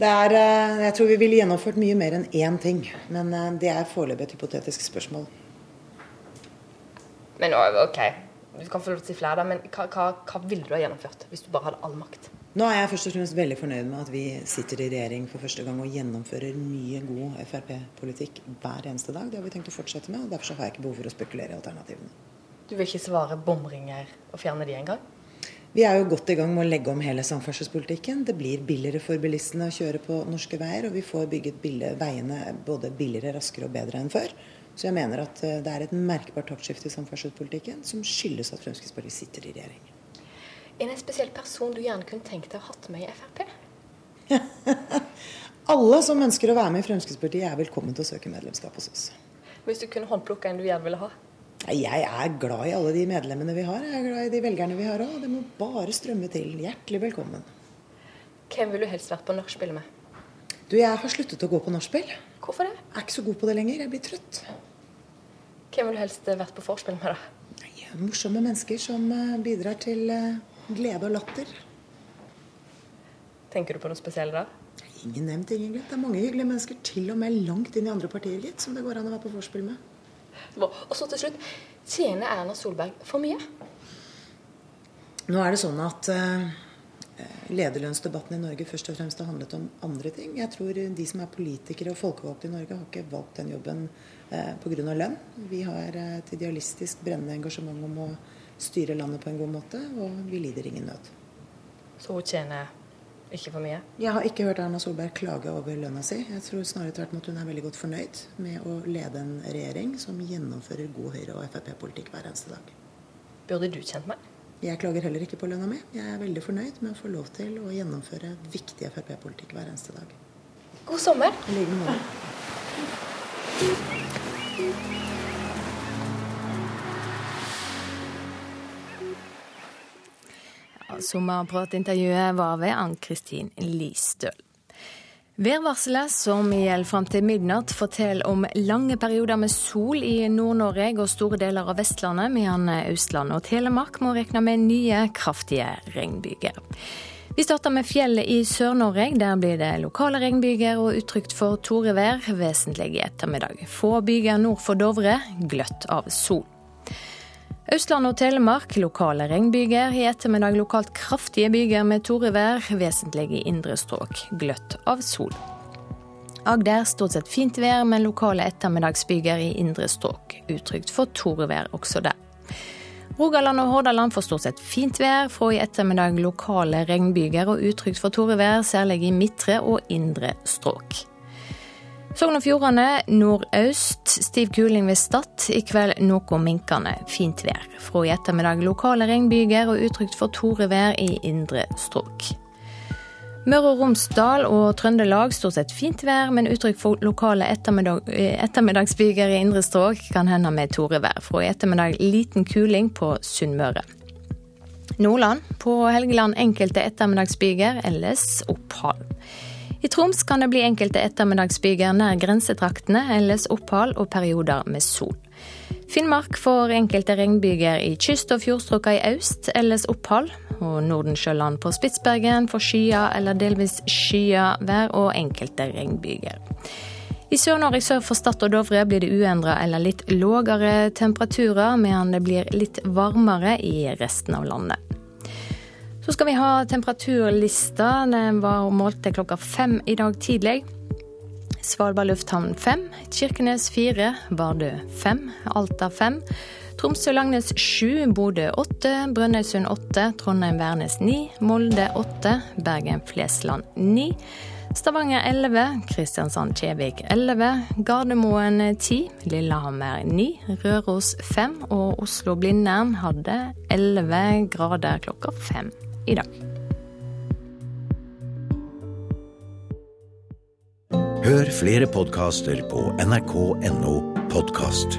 det er, eh, jeg tror vi ville gjennomført mye mer enn én ting. Men eh, det er foreløpig et hypotetisk spørsmål. Men OK, du kan få lov til å si flere, men hva, hva, hva ville du ha gjennomført hvis du bare hadde all makt? Nå er jeg først og fremst veldig fornøyd med at vi sitter i regjering for første gang og gjennomfører mye god Frp-politikk hver eneste dag. Det har vi tenkt å fortsette med, og derfor har jeg ikke behov for å spekulere i alternativene. Du vil ikke svare bomringer og fjerne de engang? Vi er jo godt i gang med å legge om hele samferdselspolitikken. Det blir billigere for bilistene å kjøre på norske veier, og vi får bygget veiene både billigere, raskere og bedre enn før. Så jeg mener at eh, det er et merkbart taktskifte i samferdselspolitikken som skyldes at Fremskrittspartiet sitter i regjering. Er det en spesiell person du gjerne kunne tenkt deg å hatt med i Frp? Alle som ønsker å være med i Fremskrittspartiet, er velkommen til å søke medlemskap hos oss. Hvis du kunne håndplukke en du gjerne ville ha? Jeg er glad i alle de medlemmene vi har. Jeg er glad i de velgerne vi har òg. Det må bare strømme til. Hjertelig velkommen. Hvem ville du helst vært på nachspiel med? Du, Jeg har sluttet å gå på nachspiel. Hvorfor det? Jeg er ikke så god på det lenger. Jeg blir trøtt. Hvem ville du helst vært på vorspiel med, da? Morsomme mennesker som eh, bidrar til eh, glede og latter. Tenker du på noe spesielt da? Ingen nevnt, ingen glemt. Det er mange hyggelige mennesker, til og med langt inn i andre partier, gitt, som det går an å være på vorspiel med. Og så til slutt, tjener Erna Solberg for mye? Nå er det sånn at uh, lederlønnsdebatten i Norge først og fremst har handlet om andre ting. Jeg tror de som er politikere og folkevalgte i Norge, har ikke valgt den jobben eh, pga. lønn. Vi har et idealistisk brennende engasjement om å styre landet på en god måte, og vi lider ingen nød. Så hun tjener ikke for mye? Jeg har ikke hørt Erna Solberg klage over lønna si. Jeg tror snarere tvert imot hun er veldig godt fornøyd med å lede en regjering som gjennomfører god Høyre- og Frp-politikk hver eneste dag. Burde du kjent meg? Jeg klager heller ikke på lønna mi. Jeg er veldig fornøyd med å få lov til å gjennomføre viktig Frp-politikk hver eneste dag. God sommer. I like måte. Sommerpratintervjuet var ved Ann-Kristin Listøl. Værvarselet som gjelder fram til midnatt, forteller om lange perioder med sol i Nord-Norge og store deler av Vestlandet, mens Østlandet og Telemark må regne med nye, kraftige regnbyger. Vi starter med fjellet i Sør-Norge. Der blir det lokale regnbyger og utrygt for torevær, vesentlig i ettermiddag. Få byger nord for Dovre, gløtt av sol. Østland og Telemark lokale regnbyger. I ettermiddag lokalt kraftige byger med torevær, vesentlig i indre strøk. Gløtt av sol. Agder stort sett fint vær, men lokale ettermiddagsbyger i indre strøk. Utrygt for torevær også der. Rogaland og Hordaland får stort sett fint vær, fra i ettermiddag lokale regnbyger og utrygt for torevær, særlig i midtre og indre strøk. Sogn og Fjordane nordøst, stiv kuling ved Stad. I kveld noe minkende fint vær. Fra i ettermiddag lokale regnbyger og utrygt for torevær i indre strøk. Møre og Romsdal og Trøndelag stort sett fint vær, men uttrykk for lokale ettermiddag, eh, ettermiddagsbyger i indre strøk kan hende med torevær. Fra i ettermiddag liten kuling på Sunnmøre. Nordland på Helgeland enkelte ettermiddagsbyger, ellers opphold. I Troms kan det bli enkelte ettermiddagsbyger nær grensetraktene, ellers opphold og perioder med sol. Finnmark får enkelte regnbyger i kyst- og fjordstrøka i øst, ellers opphold og Nordensjøland på Spitsbergen får skya eller delvis skya vær og enkelte regnbyger. I Sør-Norge sør for Stad og Dovre blir det uendra eller litt lågere temperaturer, mens det blir litt varmere i resten av landet. Så skal vi ha temperaturlista. Den var målt til klokka fem i dag tidlig. Svalbard lufthavn fem, Kirkenes fire, Vardø fem, Alta fem. Tromsø-Langnes 7, Bodø 8, Brønnøysund 8, Trondheim-Værnes 9, Molde 8, Bergen-Flesland 9, Stavanger 11, Kristiansand-Kjevik 11, Gardermoen 10, Lillehammer 9, Røros 5 og Oslo-Blindern hadde 11 grader klokka 5 i dag. Hør flere podkaster på nrk.no podkast.